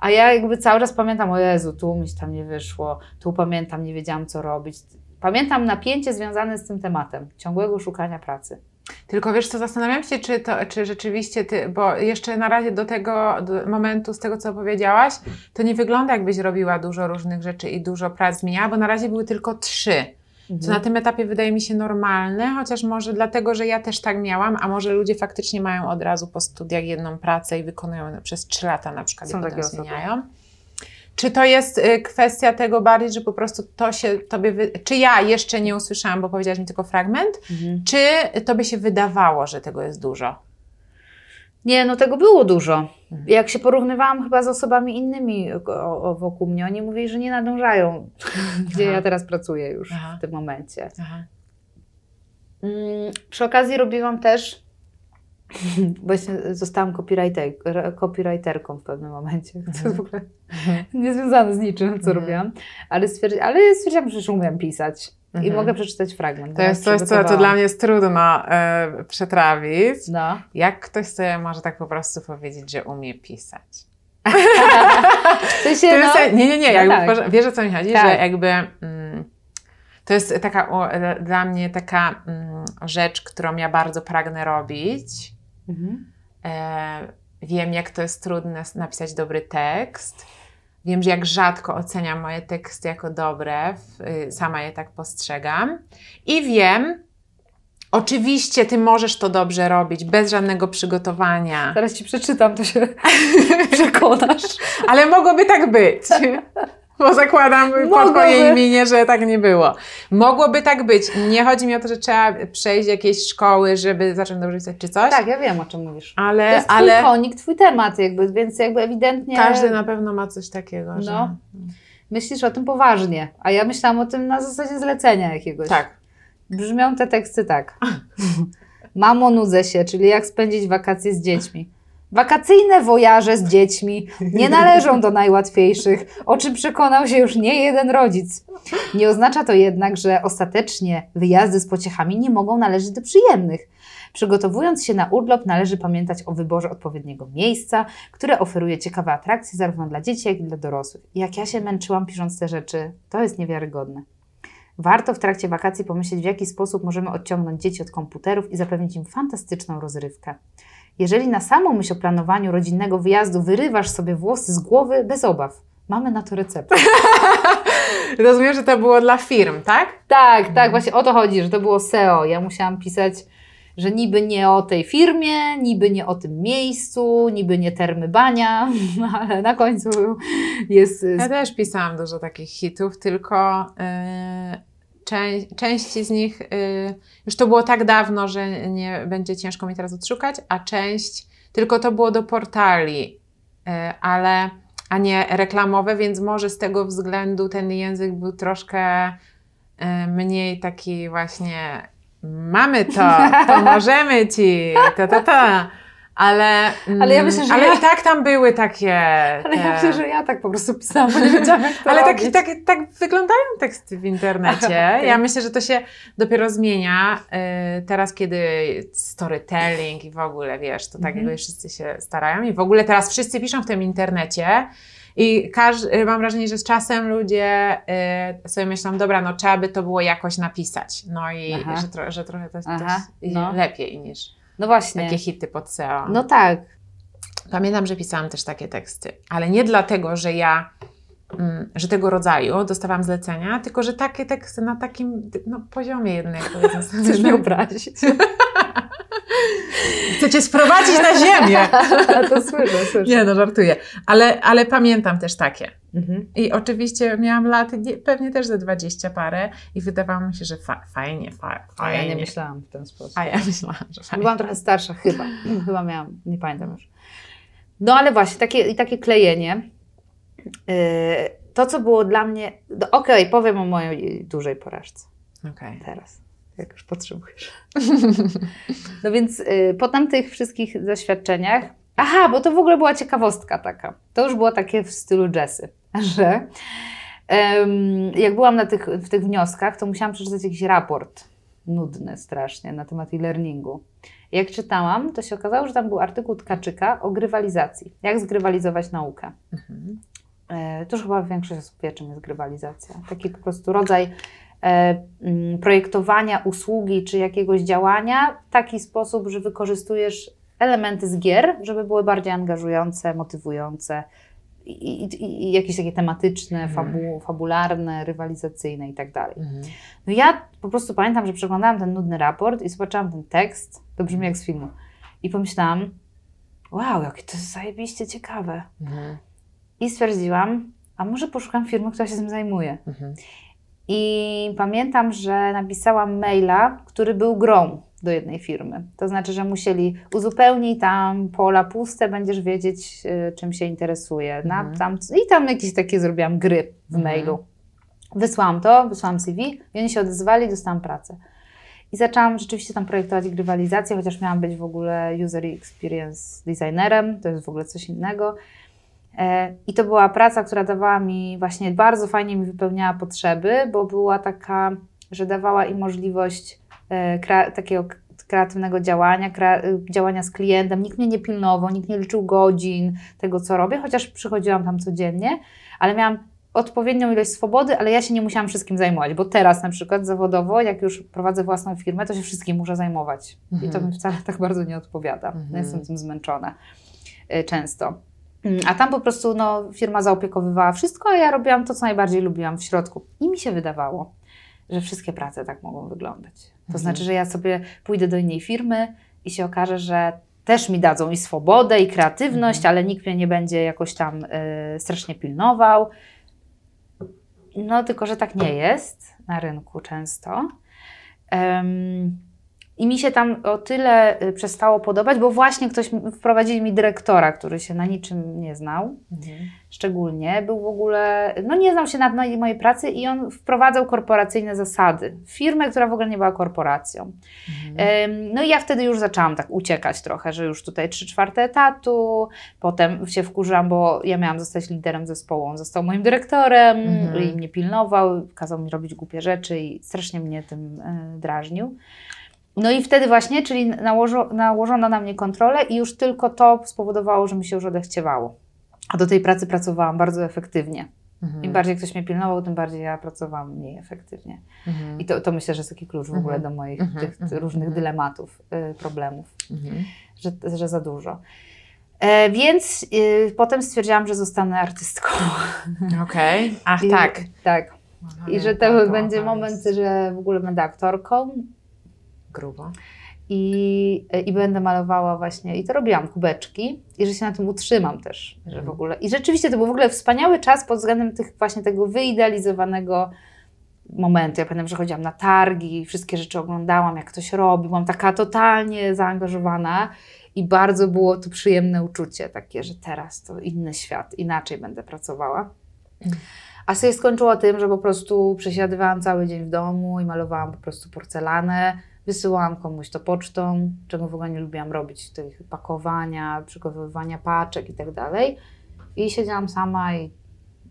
a ja jakby cały czas pamiętam, o Jezu, tu mi tam nie wyszło, tu pamiętam, nie wiedziałam, co robić. Pamiętam napięcie związane z tym tematem, ciągłego szukania pracy. Tylko wiesz co, zastanawiam się, czy, to, czy rzeczywiście ty, bo jeszcze na razie do tego do momentu, z tego co powiedziałaś, to nie wygląda jakbyś robiła dużo różnych rzeczy i dużo prac zmieniała, bo na razie były tylko trzy. Co na tym etapie wydaje mi się normalne, chociaż może dlatego, że ja też tak miałam, a może ludzie faktycznie mają od razu po studiach jedną pracę i wykonują ją przez trzy lata na przykład Są i potem osoby. zmieniają. Czy to jest y, kwestia tego bardziej, że po prostu to się tobie, wy... czy ja jeszcze nie usłyszałam, bo powiedziałaś mi tylko fragment, Mhm. czy tobie się wydawało, że tego jest dużo? Nie, no tego było dużo. Mhm. Jak się porównywałam chyba z osobami innymi o, o, wokół mnie, oni mówili, że nie nadążają, [laughs] gdzie Aha. ja teraz pracuję już Aha. w tym momencie. Mm, przy okazji robiłam też, [laughs] właśnie zostałam copywriter, copywriterką w pewnym momencie, [laughs] co Mhm. w ogóle niezwiązane z niczym, co Mhm. robiłam, ale, stwierdzi, ale stwierdziłam, że już umiem pisać i Mhm. mogę przeczytać fragment. To jest coś, co to dla mnie jest trudno e, przetrawić. No. Jak ktoś sobie może tak po prostu powiedzieć, że umie pisać? [laughs] W sensie, To no, jest, nie, nie, nie, no jakby, tak. wiesz o co mi chodzi, Tak. że jakby mm, to jest taka o, dla mnie taka mm, rzecz, którą ja bardzo pragnę robić. Mhm. E, wiem, jak to jest trudne napisać dobry tekst. Wiem, że jak rzadko oceniam moje teksty jako dobre, y, sama je tak postrzegam. I wiem, oczywiście ty możesz to dobrze robić, bez żadnego przygotowania, Zaraz ci przeczytam, to się [laughs] przekonasz. ale mogłoby tak być. [laughs] Bo zakładam po twojej imieniu, że tak nie było. Mogłoby tak być. Nie chodzi mi o to, że trzeba przejść jakieś szkoły, żeby zacząć dobrze pisać czy coś. Tak, ja wiem, o czym mówisz. To Ale, jest twój ale konik, twój temat jakby, więc jakby ewidentnie każdy na pewno ma coś takiego, że... No. myślisz o tym poważnie, a ja myślałam o tym na zasadzie zlecenia jakiegoś. Tak. Brzmią te teksty tak. [laughs] Mamo, nudzę się, czyli jak spędzić wakacje z dziećmi. Wakacyjne wojaże z dziećmi nie należą do najłatwiejszych, o czym przekonał się już nie jeden rodzic. Nie oznacza to jednak, że ostatecznie wyjazdy z pociechami nie mogą należeć do przyjemnych. Przygotowując się na urlop, należy pamiętać o wyborze odpowiedniego miejsca, które oferuje ciekawe atrakcje zarówno dla dzieci, jak i dla dorosłych. Jak ja się męczyłam pisząc te rzeczy, to jest niewiarygodne. Warto w trakcie wakacji pomyśleć, w jaki sposób możemy odciągnąć dzieci od komputerów i zapewnić im fantastyczną rozrywkę. Jeżeli na samą myśl o planowaniu rodzinnego wyjazdu wyrywasz sobie włosy z głowy, bez obaw. Mamy na to receptę. [laughs] Rozumiem, że to było dla firm, tak? Tak, tak, właśnie o to chodzi, że to było SEO. Ja musiałam pisać że niby nie o tej firmie, niby nie o tym miejscu, niby nie termy bania, [laughs] ale na końcu jest... Ja też pisałam dużo takich hitów, tylko yy, czę części z nich, yy, już to było tak dawno, że nie będzie ciężko mi teraz odszukać, a część tylko to było do portali, yy, ale a nie reklamowe, więc może z tego względu ten język był troszkę mniej taki właśnie mamy to, [laughs] pomożemy ci, to, to, to. Ale, ale ja myślę, że ale ja... i tak tam były takie. Ale ja myślę, że ja tak po prostu pisałam, bo nie wiedziałam, jak to Ale tak, tak, tak wyglądają teksty w internecie. Aha, okay. Ja myślę, że to się dopiero zmienia y, teraz, kiedy storytelling i w ogóle wiesz, to tak mm -hmm. wszyscy się starają i w ogóle teraz wszyscy piszą w tym internecie. I każdy, mam wrażenie, że z czasem ludzie y, sobie myślą, dobra, no trzeba by to było jakoś napisać. No i że, tro, że, trochę to jest no. lepiej niż no właśnie. takie hity pod SEO. No tak. Pamiętam, że pisałam też takie teksty, ale nie dlatego, że ja mm, że tego rodzaju dostawałam zlecenia, tylko że takie teksty na takim no, poziomie jednak. Chcesz mnie obrazić. Chcecie sprowadzić na ziemię. [laughs] to słyszę, słyszę. Nie no, żartuję. Ale, ale pamiętam też takie. Mhm. I oczywiście miałam lat, pewnie też ze dwadzieścia parę i wydawało mi się, że fa fajnie, fa fajnie. A ja nie myślałam w ten sposób. A ja myślałam, że fajnie. Byłam trochę starsza chyba. [clears throat] chyba miałam, nie pamiętam już. No ale właśnie, takie, takie klejenie. Yy, to, co było dla mnie... Okej, okay, powiem o mojej dużej porażce. Okay. Teraz jak już potrzebujesz. [laughs] No więc y, po tamtych wszystkich doświadczeniach, aha, bo to w ogóle była ciekawostka taka. To już było takie w stylu Jessy, [laughs] że jak byłam na tych, w tych wnioskach, to musiałam przeczytać jakiś raport nudny strasznie na temat e-learningu. Jak czytałam, to się okazało, że tam był artykuł Tkaczyka o grywalizacji. Jak zgrywalizować naukę. Mhm. E, to już chyba większość osób wie, czym jest grywalizacja. Taki po prostu rodzaj projektowania usługi czy jakiegoś działania w taki sposób, że wykorzystujesz elementy z gier, żeby były bardziej angażujące, motywujące i, i, i jakieś takie tematyczne, mhm. fabu, fabularne, rywalizacyjne i tak dalej. Mhm. No ja po prostu pamiętam, że przeglądałam ten nudny raport i zobaczyłam ten tekst, to brzmi jak z filmu, i pomyślałam, wow, jakie to jest zajebiście ciekawe. Mhm. I stwierdziłam, a może poszukam firmy, która się tym zajmuje. Mhm. I pamiętam, że napisałam maila, który był grą do jednej firmy. To znaczy, że musieli uzupełnić tam pola puste, będziesz wiedzieć, y, czym się interesuje. Na, mhm. tam, I tam jakieś takie zrobiłam gry w mhm. mailu. Wysłałam to, wysłałam CV i oni się odezwali, dostałam pracę. I zaczęłam rzeczywiście tam projektować grywalizację, chociaż miałam być w ogóle user experience designerem, to jest w ogóle coś innego. E, I to była praca, która dawała mi właśnie bardzo fajnie mi wypełniała potrzeby, bo była taka, że dawała im możliwość e, takiego kreatywnego działania, działania z klientem. Nikt mnie nie pilnował, nikt nie liczył godzin tego, co robię, chociaż przychodziłam tam codziennie, ale miałam odpowiednią ilość swobody, ale ja się nie musiałam wszystkim zajmować, bo teraz na przykład zawodowo, jak już prowadzę własną firmę, to się wszystkim muszę zajmować. Mhm. I to mhm. mi wcale tak bardzo nie odpowiada. Mhm. Jestem tym zmęczona e, często. Mm, a tam po prostu no, firma zaopiekowywała wszystko, a ja robiłam to, co najbardziej lubiłam w środku. I mi się wydawało, że wszystkie prace tak mogą wyglądać. To mhm. znaczy, że ja sobie pójdę do innej firmy i się okaże, że też mi dadzą i swobodę, i kreatywność, mhm. ale nikt mnie nie będzie jakoś tam y, strasznie pilnował. No, tylko że tak nie jest na rynku często. Um, i mi się tam o tyle y, przestało podobać, bo właśnie ktoś wprowadzili mi dyrektora, który się na niczym nie znał. Mhm. Szczególnie był w ogóle, no nie znał się na mojej pracy i on wprowadzał korporacyjne zasady. Firmę, która w ogóle nie była korporacją. Mhm. No i ja wtedy już zaczęłam tak uciekać trochę, że już tutaj trzy czwarte etatu, potem się wkurzyłam, bo ja miałam zostać liderem zespołu, on został moim dyrektorem mhm. i mnie pilnował, kazał mi robić głupie rzeczy i strasznie mnie tym e, drażnił. No i wtedy właśnie, czyli nałożo, nałożono na mnie kontrolę i już tylko to spowodowało, że mi się już odechciewało. A do tej pracy pracowałam bardzo efektywnie. Mhm. Im bardziej ktoś mnie pilnował, tym bardziej ja pracowałam mniej efektywnie. Mhm. I to, to myślę, że jest taki klucz w ogóle mhm. do moich mhm. tych, mhm. różnych dylematów, y, problemów, że, że za dużo. E, więc y, potem stwierdziłam, że zostanę artystką. [laughs] Okej, okay. ach I, tak. Tak. I że to będzie moment, że w ogóle będę aktorką Grubo. i, i będę malowała właśnie, i to robiłam, kubeczki, i że się na tym utrzymam też, że w Mhm. ogóle. I rzeczywiście to był w ogóle wspaniały czas pod względem tych właśnie tego wyidealizowanego momentu. Ja pamiętam, że chodziłam na targi, wszystkie rzeczy oglądałam, jak ktoś robi, byłam taka totalnie zaangażowana i bardzo było to przyjemne uczucie, takie, że teraz to inny świat, inaczej będę pracowała. A się skończyło tym, że po prostu przesiadywałam cały dzień w domu i malowałam po prostu porcelanę, wysyłałam komuś to pocztą, czego w ogóle nie lubiłam robić, tych pakowania, przygotowywania paczek i tak dalej. I siedziałam sama i,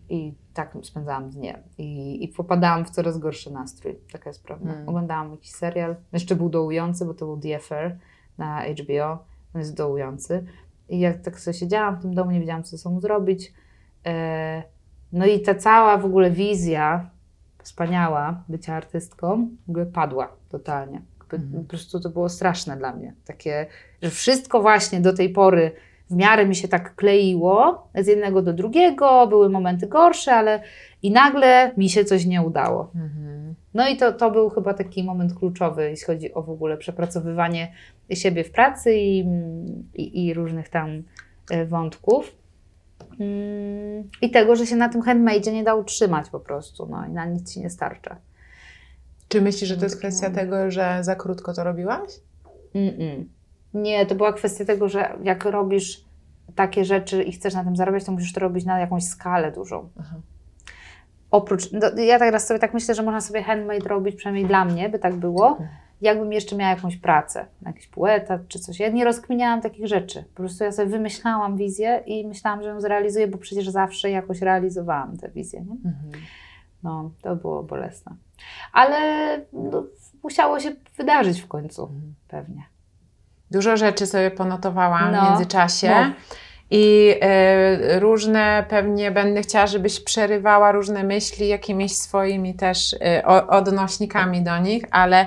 i tak spędzałam dnie. I, I popadałam w coraz gorszy nastrój, taka jest prawda. Mm. Oglądałam jakiś serial, jeszcze był dołujący, bo to był The Affair na HBO, on jest dołujący. I jak tak sobie siedziałam w tym domu, nie wiedziałam, co ze sobą zrobić. E, no i ta cała w ogóle wizja wspaniała bycia artystką w ogóle padła totalnie. Mhm. Po prostu to było straszne dla mnie. Takie, że wszystko właśnie do tej pory w miarę mi się tak kleiło z jednego do drugiego, były momenty gorsze, ale i nagle mi się coś nie udało. Mhm. No i to, to był chyba taki moment kluczowy, jeśli chodzi o w ogóle przepracowywanie siebie w pracy i, i, i różnych tam e, wątków. Mm, I tego, że się na tym handmade nie da utrzymać po prostu, no i na nic ci nie starcza. Czy myślisz, że to jest kwestia tego, że za krótko to robiłaś? Mm-mm. Nie, to była kwestia tego, że jak robisz takie rzeczy i chcesz na tym zarabiać, to musisz to robić na jakąś skalę dużą. Aha. Oprócz, no, ja teraz sobie tak myślę, że można sobie handmade robić, przynajmniej dla mnie by tak było, jakbym jeszcze miała jakąś pracę, jakiś pół etat czy coś. Ja nie rozkminiałam takich rzeczy. Po prostu ja sobie wymyślałam wizję i myślałam, że ją zrealizuję, bo przecież zawsze jakoś realizowałam tę wizję. Nie? Mhm. No, to było bolesne. Ale no, musiało się wydarzyć w końcu, pewnie. Dużo rzeczy sobie ponotowałam No, w międzyczasie. no. I e, różne pewnie będę chciała, żebyś przerywała różne myśli jakimiś swoimi też o, odnośnikami do nich, ale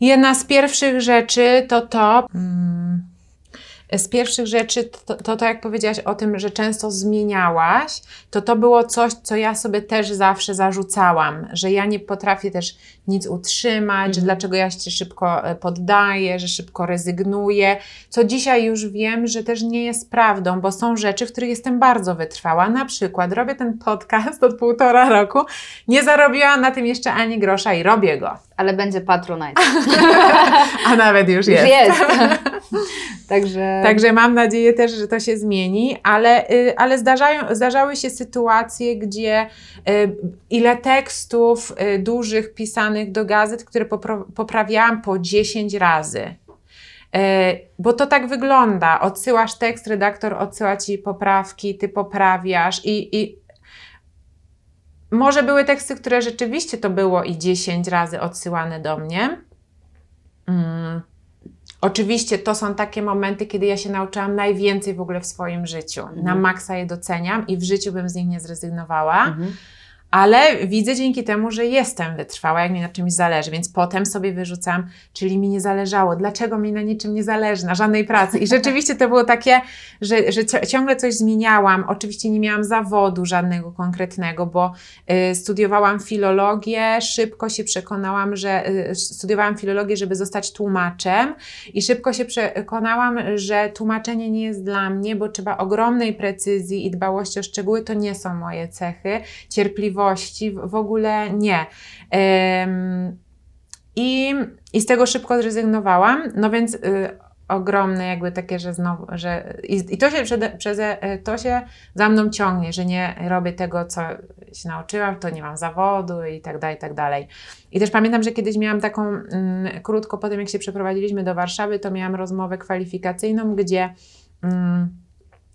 jedna z pierwszych rzeczy to to. Mm, z pierwszych rzeczy to, to, to, jak powiedziałaś o tym, że często zmieniałaś, to to było coś, co ja sobie też zawsze zarzucałam, że ja nie potrafię też nic utrzymać, że Mhm. dlaczego ja się szybko e, poddaję, że szybko rezygnuję, co dzisiaj już wiem, że też nie jest prawdą, bo są rzeczy, w których jestem bardzo wytrwała. Na przykład robię ten podcast od półtora roku, nie zarobiłam na tym jeszcze ani grosza i robię go, Ale będzie Patronite. [laughs] a nawet już Już jest. jest. [laughs] Także... Także mam nadzieję też, że to się zmieni, ale, y, ale zdarzają, zdarzały się sytuacje, gdzie y, ile tekstów y, dużych pisanych do gazet, które poprawiałam po 10 razy. Bo to tak wygląda. Odsyłasz tekst, redaktor odsyła ci poprawki, ty poprawiasz i, i może były teksty, które rzeczywiście to było i 10 razy odsyłane do mnie. Mm. Oczywiście to są takie momenty, kiedy ja się nauczyłam najwięcej w ogóle w swoim życiu. Na Mhm. maksa je doceniam i w życiu bym z nich nie zrezygnowała, Mhm. Ale widzę dzięki temu, że jestem wytrwała, jak mi na czymś zależy, więc potem sobie wyrzucam, czyli mi nie zależało. Dlaczego mi na niczym nie zależy, na żadnej pracy? I rzeczywiście to było takie, że, że ciągle coś zmieniałam. Oczywiście nie miałam zawodu żadnego konkretnego, bo y, studiowałam filologię, szybko się przekonałam, że y, studiowałam filologię, żeby zostać tłumaczem i szybko się przekonałam, że tłumaczenie nie jest dla mnie, bo trzeba ogromnej precyzji i dbałości o szczegóły, to nie są moje cechy, cierpliwości w, ogóle nie. I, I z tego szybko zrezygnowałam, no więc y, ogromne jakby takie, że znowu, że i, i to się przede, przez, y, to się za mną ciągnie, że nie robię tego, co się nauczyłam, to nie mam zawodu i tak dalej, i tak dalej. I też pamiętam, że kiedyś miałam taką, mm, krótko po tym jak się przeprowadziliśmy do Warszawy, to miałam rozmowę kwalifikacyjną, gdzie mm,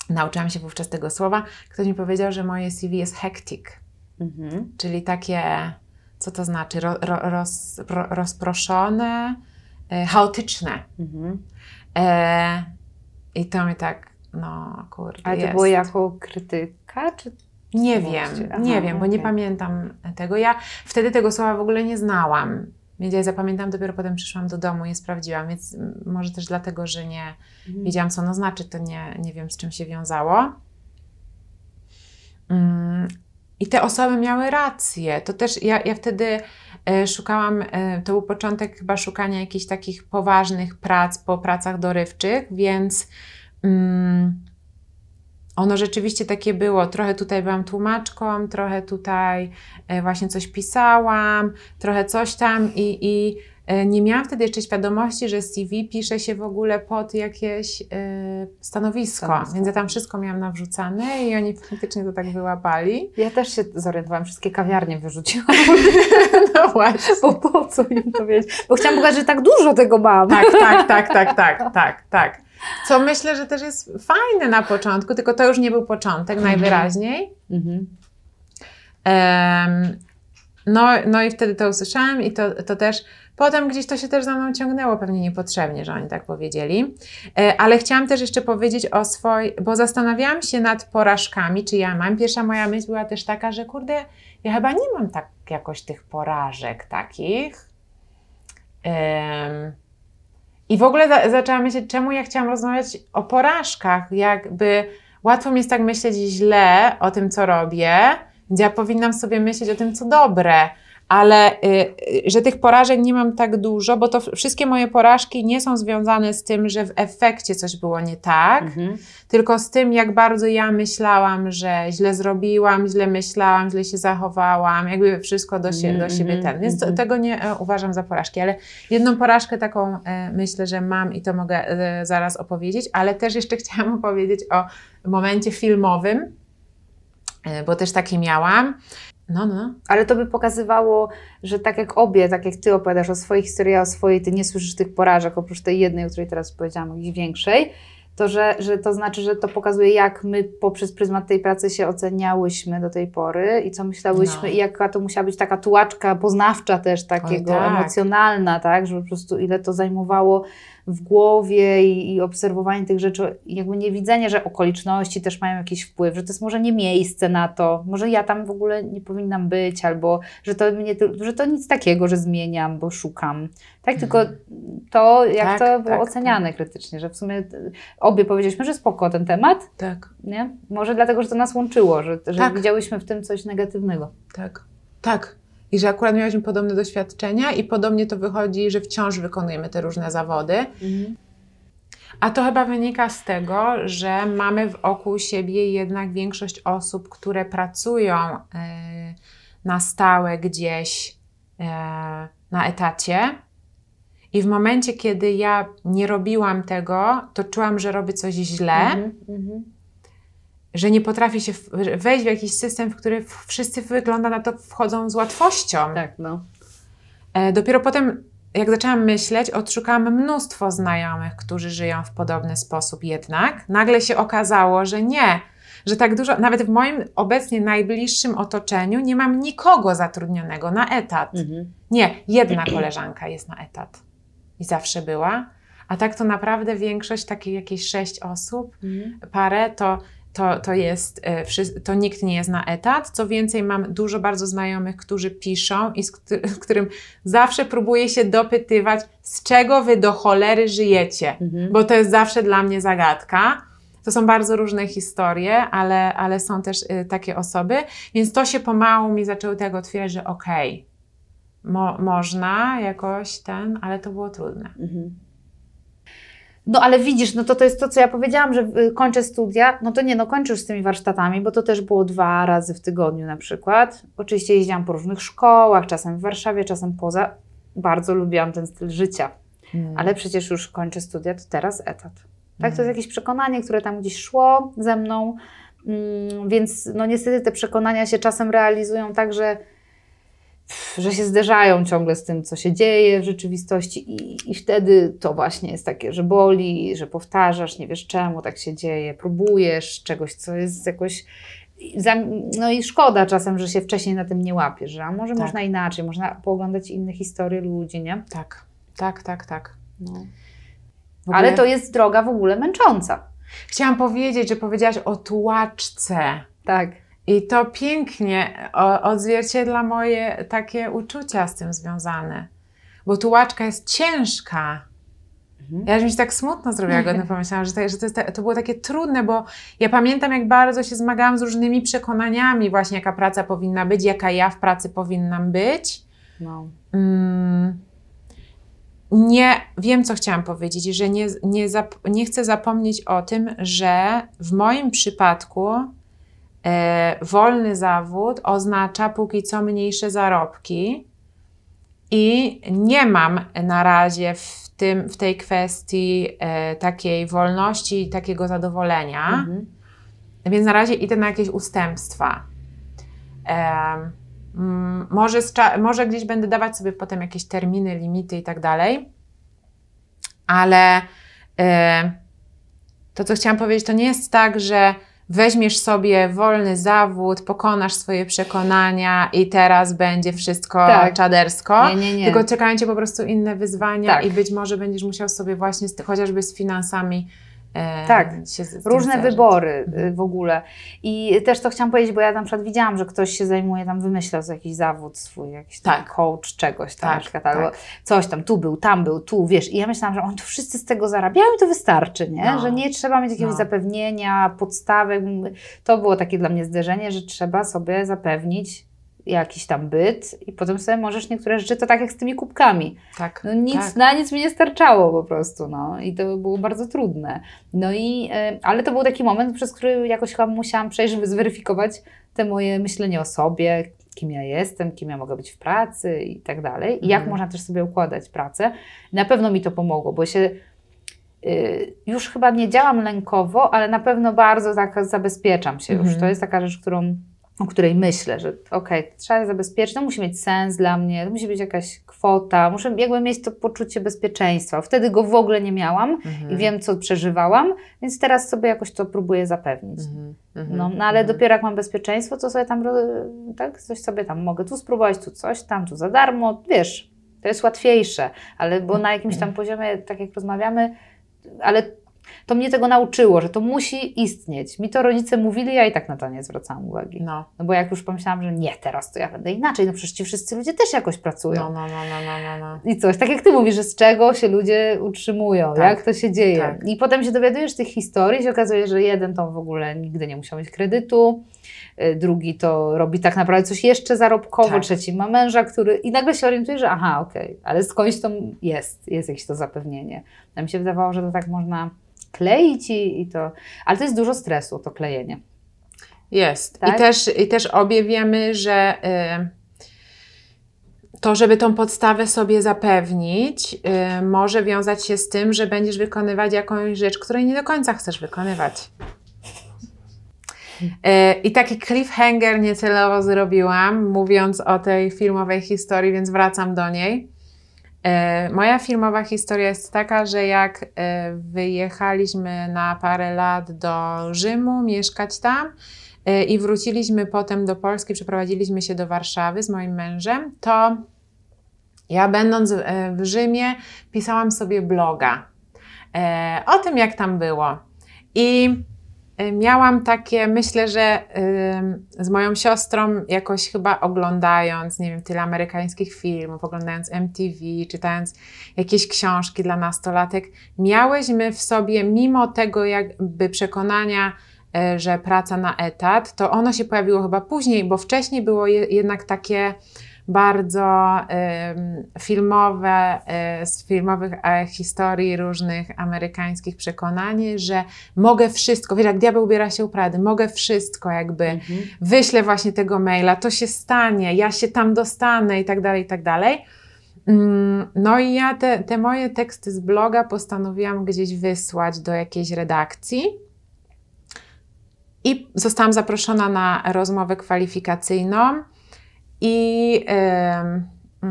nauczyłam się wówczas tego słowa. Ktoś mi powiedział, że moje CV jest hectic, Mhm. czyli takie, co to znaczy, ro, ro, roz, ro, rozproszone, e, chaotyczne. Mhm. E, I to mi tak, no kurde, Ale to jest. było jako krytyka, czy Nie wiem, Aha, nie wiem, bo nie pamiętam tego. Ja wtedy tego słowa w ogóle nie znałam. Więc ja zapamiętam, dopiero potem przyszłam do domu i je sprawdziłam, więc może też dlatego, że nie wiedziałam, co ono znaczy, to nie, nie wiem, z czym się wiązało. Mm, I te osoby miały rację. To też ja, ja wtedy e, szukałam, e, to był początek chyba szukania jakichś takich poważnych prac po pracach dorywczych, więc mm, ono rzeczywiście takie było. Trochę tutaj byłam tłumaczką, trochę tutaj e, właśnie coś pisałam, trochę coś tam i, i nie miałam wtedy jeszcze świadomości, że CV pisze się w ogóle pod jakieś y, stanowisko, stanowisko, więc ja tam wszystko miałam nawrzucane i oni faktycznie to tak wyłapali. Ja też się zorientowałam, wszystkie kawiarnie wyrzuciłam. [laughs] no właśnie. Bo po co im to wiedzieć? Bo chciałam pokazać, że tak dużo tego mam. Tak, tak, tak, tak, tak, tak, tak. Co myślę, że też jest fajne na początku, tylko to już nie był początek mhm. najwyraźniej. Mhm. Um, no, no i wtedy to usłyszałam i to, to też potem gdzieś to się też za mną ciągnęło, pewnie niepotrzebnie, że oni tak powiedzieli. E, ale chciałam też jeszcze powiedzieć o swojej, bo zastanawiałam się nad porażkami, czy ja mam. Pierwsza moja myśl była też taka, że kurde, ja chyba nie mam tak jakoś tych porażek takich. I w ogóle za, zaczęłam myśleć, czemu ja chciałam rozmawiać o porażkach. Jakby łatwo mi jest tak myśleć źle o tym, co robię, ja powinnam sobie myśleć o tym, co dobre ale y, y, że tych porażek nie mam tak dużo, bo to wszystkie moje porażki nie są związane z tym, że w efekcie coś było nie tak, mhm. tylko z tym, jak bardzo ja myślałam, że źle zrobiłam, źle myślałam, źle się zachowałam, jakby wszystko do, do siebie mhm, ten. Więc to, mhm. tego nie e, uważam za porażki, ale jedną porażkę taką e, myślę, że mam i to mogę e, zaraz opowiedzieć, ale też jeszcze [laughs] chciałam opowiedzieć o momencie filmowym, bo też taki miałam. No, no. Ale to by pokazywało, że tak jak obie, tak jak ty opowiadasz o swojej historii, o swojej, ty nie słyszysz tych porażek, oprócz tej jednej, o której teraz powiedziałam, jakiejś większej, to że, że to znaczy, że to pokazuje, jak my poprzez pryzmat tej pracy się oceniałyśmy do tej pory i co myślałyśmy no. i jaka to musiała być taka tułaczka poznawcza też, takiego Oj, tak. emocjonalna, tak, że po prostu ile to zajmowało w głowie i, i obserwowanie tych rzeczy, jakby nie widzenie, że okoliczności też mają jakiś wpływ, że to jest może nie miejsce na to, może ja tam w ogóle nie powinnam być, albo że to, mnie, że to nic takiego, że zmieniam, bo szukam. Tak, tylko mhm. to, jak tak, to było tak, oceniane tak. krytycznie, że w sumie obie powiedzieliśmy, że spoko ten temat. Tak. Nie? Może dlatego, że to nas łączyło, że, że tak. widziałyśmy w tym coś negatywnego. Tak, tak i że akurat miałyśmy podobne doświadczenia i podobnie to wychodzi, że wciąż wykonujemy te różne zawody. Mhm. A to chyba wynika z tego, że mamy wokół siebie jednak większość osób, które pracują y, na stałe gdzieś y, na etacie. I w momencie, kiedy ja nie robiłam tego, to czułam, że robię coś źle. Mhm, mhm że nie potrafi się wejść w jakiś system, w który wszyscy wygląda na to wchodzą z łatwością. Tak, no. E, dopiero potem, jak zaczęłam myśleć, odszukałam mnóstwo znajomych, którzy żyją w podobny sposób jednak. Nagle się okazało, że nie, że tak dużo, nawet w moim obecnie najbliższym otoczeniu nie mam nikogo zatrudnionego na etat. Mhm. Nie, jedna [clears throat] koleżanka jest na etat i zawsze była. A tak to naprawdę większość, takie jakieś sześć osób, mhm. parę, to to, to jest, e, to nikt nie jest na etat. Co więcej, mam dużo bardzo znajomych, którzy piszą i z którym zawsze próbuję się dopytywać, z czego wy do cholery żyjecie, mhm. bo to jest zawsze dla mnie zagadka. To są bardzo różne historie, ale, ale są też y, takie osoby, więc to się pomału mi zaczęło tego otwierać, że okej, okay, mo, można jakoś ten, ale to było trudne. Mhm. No ale widzisz, no to to jest to, co ja powiedziałam, że y, kończę studia, no to nie, no kończysz z tymi warsztatami, bo to też było dwa razy w tygodniu na przykład. Oczywiście jeździłam po różnych szkołach, czasem w Warszawie, czasem poza. Bardzo lubiłam ten styl życia. Hmm. Ale przecież już kończę studia, to teraz etat. Tak, to jest hmm. jakieś przekonanie, które tam gdzieś szło ze mną, mm, więc no niestety te przekonania się czasem realizują tak, że że się zderzają ciągle z tym, co się dzieje w rzeczywistości, i, i wtedy to właśnie jest takie, że boli, że powtarzasz, nie wiesz czemu tak się dzieje, próbujesz czegoś, co jest jakoś. No i szkoda czasem, że się wcześniej na tym nie łapiesz, że a może tak. można inaczej, można pooglądać inne historie ludzi, nie? Tak, tak, tak, tak. No. Ogóle... Ale to jest droga w ogóle męcząca. Chciałam powiedzieć, że powiedziałaś o tułaczce. Tak. I to pięknie odzwierciedla moje takie uczucia z tym związane. Bo tułaczka jest ciężka. Mhm. Ja mi się tak smutno zrobiła, jak o tym [laughs] pomyślałam, że, to, że to, jest, to było takie trudne, bo ja pamiętam, jak bardzo się zmagałam z różnymi przekonaniami, właśnie jaka praca powinna być, jaka ja w pracy powinnam być. No. Mm, nie wiem, co chciałam powiedzieć, że nie, nie, zap, nie chcę zapomnieć o tym, że w moim przypadku wolny zawód oznacza póki co mniejsze zarobki i nie mam na razie w, tym, w tej kwestii e, takiej wolności i takiego zadowolenia, mhm. więc na razie idę na jakieś ustępstwa. E, Mm, może, może gdzieś będę dawać sobie potem jakieś terminy, limity i tak dalej, ale to, co chciałam powiedzieć, to nie jest tak, że weźmiesz sobie wolny zawód, pokonasz swoje przekonania i teraz będzie wszystko tak. czadersko, nie, nie, nie. tylko czekają Cię po prostu inne wyzwania tak. i być może będziesz musiał sobie właśnie z, chociażby z finansami tak, różne wybory y, w ogóle. I też to chciałam powiedzieć, bo ja na przykład widziałam, że ktoś się zajmuje, tam wymyślał jakiś zawód swój, jakiś tak. coach czegoś tam, tak, przykład, tak. albo coś tam, tu był, tam był, tu, wiesz. I ja myślałam, że oni to wszyscy z tego zarabiają i to wystarczy, nie? No. Że nie trzeba mieć jakiegoś no. zapewnienia, podstawek. To było takie dla mnie zderzenie, że trzeba sobie zapewnić jakiś tam byt i potem sobie możesz niektóre rzeczy, to tak jak z tymi kubkami. Tak. No nic, tak. na nic mi nie starczało po prostu, no i to było bardzo trudne. No i, e, ale to był taki moment, przez który jakoś chyba musiałam przejść, żeby zweryfikować te moje myślenie o sobie, kim ja jestem, kim ja mogę być w pracy i tak dalej. I jak mhm. można też sobie układać pracę. Na pewno mi to pomogło, bo się y, już chyba nie działam lękowo, ale na pewno bardzo tak zabezpieczam się już. Mhm. To jest taka rzecz, którą o której myślę, że okej, okay, trzeba zabezpieczyć, to musi mieć sens dla mnie, to musi być jakaś kwota, muszę jakby mieć to poczucie bezpieczeństwa. Wtedy go w ogóle nie miałam mhm. i wiem, co przeżywałam, więc teraz sobie jakoś to próbuję zapewnić. Mhm. mhm. No, no ale mhm. dopiero jak mam bezpieczeństwo, to sobie tam, tak, coś sobie tam mogę tu spróbować, tu coś tam, tu za darmo, wiesz, to jest łatwiejsze, ale bo na jakimś tam poziomie, tak jak rozmawiamy, ale to mnie tego nauczyło, że to musi istnieć. Mi to rodzice mówili, ja i tak na to nie zwracałam uwagi. No. no bo jak już pomyślałam, że nie, teraz to ja będę inaczej, no przecież ci wszyscy ludzie też jakoś pracują. No, no, no, no, no, no. no. I coś, tak jak ty mówisz, że z czego się ludzie utrzymują, tak. jak to się dzieje. Tak. I potem się dowiadujesz tych historii, się okazuje, że jeden to w ogóle nigdy nie musiał mieć kredytu, y, drugi to robi tak naprawdę coś jeszcze zarobkowo, tak. trzeci ma męża, który... I nagle się orientuje, że aha, okej, okay, ale skądś to jest, jest jakieś to zapewnienie. A mi się wydawało, że to tak można kleić i, i to. Ale to jest dużo stresu, to klejenie. Jest. Tak? I, też, I też obie wiemy, że y, to, żeby tą podstawę sobie zapewnić, y, może wiązać się z tym, że będziesz wykonywać jakąś rzecz, której nie do końca chcesz wykonywać. Y, I taki cliffhanger niecelowo zrobiłam, mówiąc o tej filmowej historii, więc wracam do niej. E, moja filmowa historia jest taka, że jak e, wyjechaliśmy na parę lat do Rzymu, mieszkać tam e, i wróciliśmy potem do Polski, przeprowadziliśmy się do Warszawy z moim mężem, to ja będąc w Rzymie pisałam sobie bloga o tym, jak tam było. I miałam takie, myślę, że z moją siostrą jakoś chyba oglądając, nie wiem, tyle amerykańskich filmów, oglądając MTV, czytając jakieś książki dla nastolatek, miałyśmy w sobie, mimo tego jakby przekonania, y, że praca na etat, to ono się pojawiło chyba później, bo wcześniej było jednak takie bardzo filmowe, y, z filmowych y, historii różnych amerykańskich przekonanie, że mogę wszystko, wiesz, jak diabeł ubiera się u Prady, mogę wszystko jakby, mhm. wyślę właśnie tego maila, to się stanie, ja się tam dostanę i tak dalej, i tak dalej. Mm, no i ja te, te moje teksty z bloga postanowiłam gdzieś wysłać do jakiejś redakcji. I zostałam zaproszona na rozmowę kwalifikacyjną. I, yy,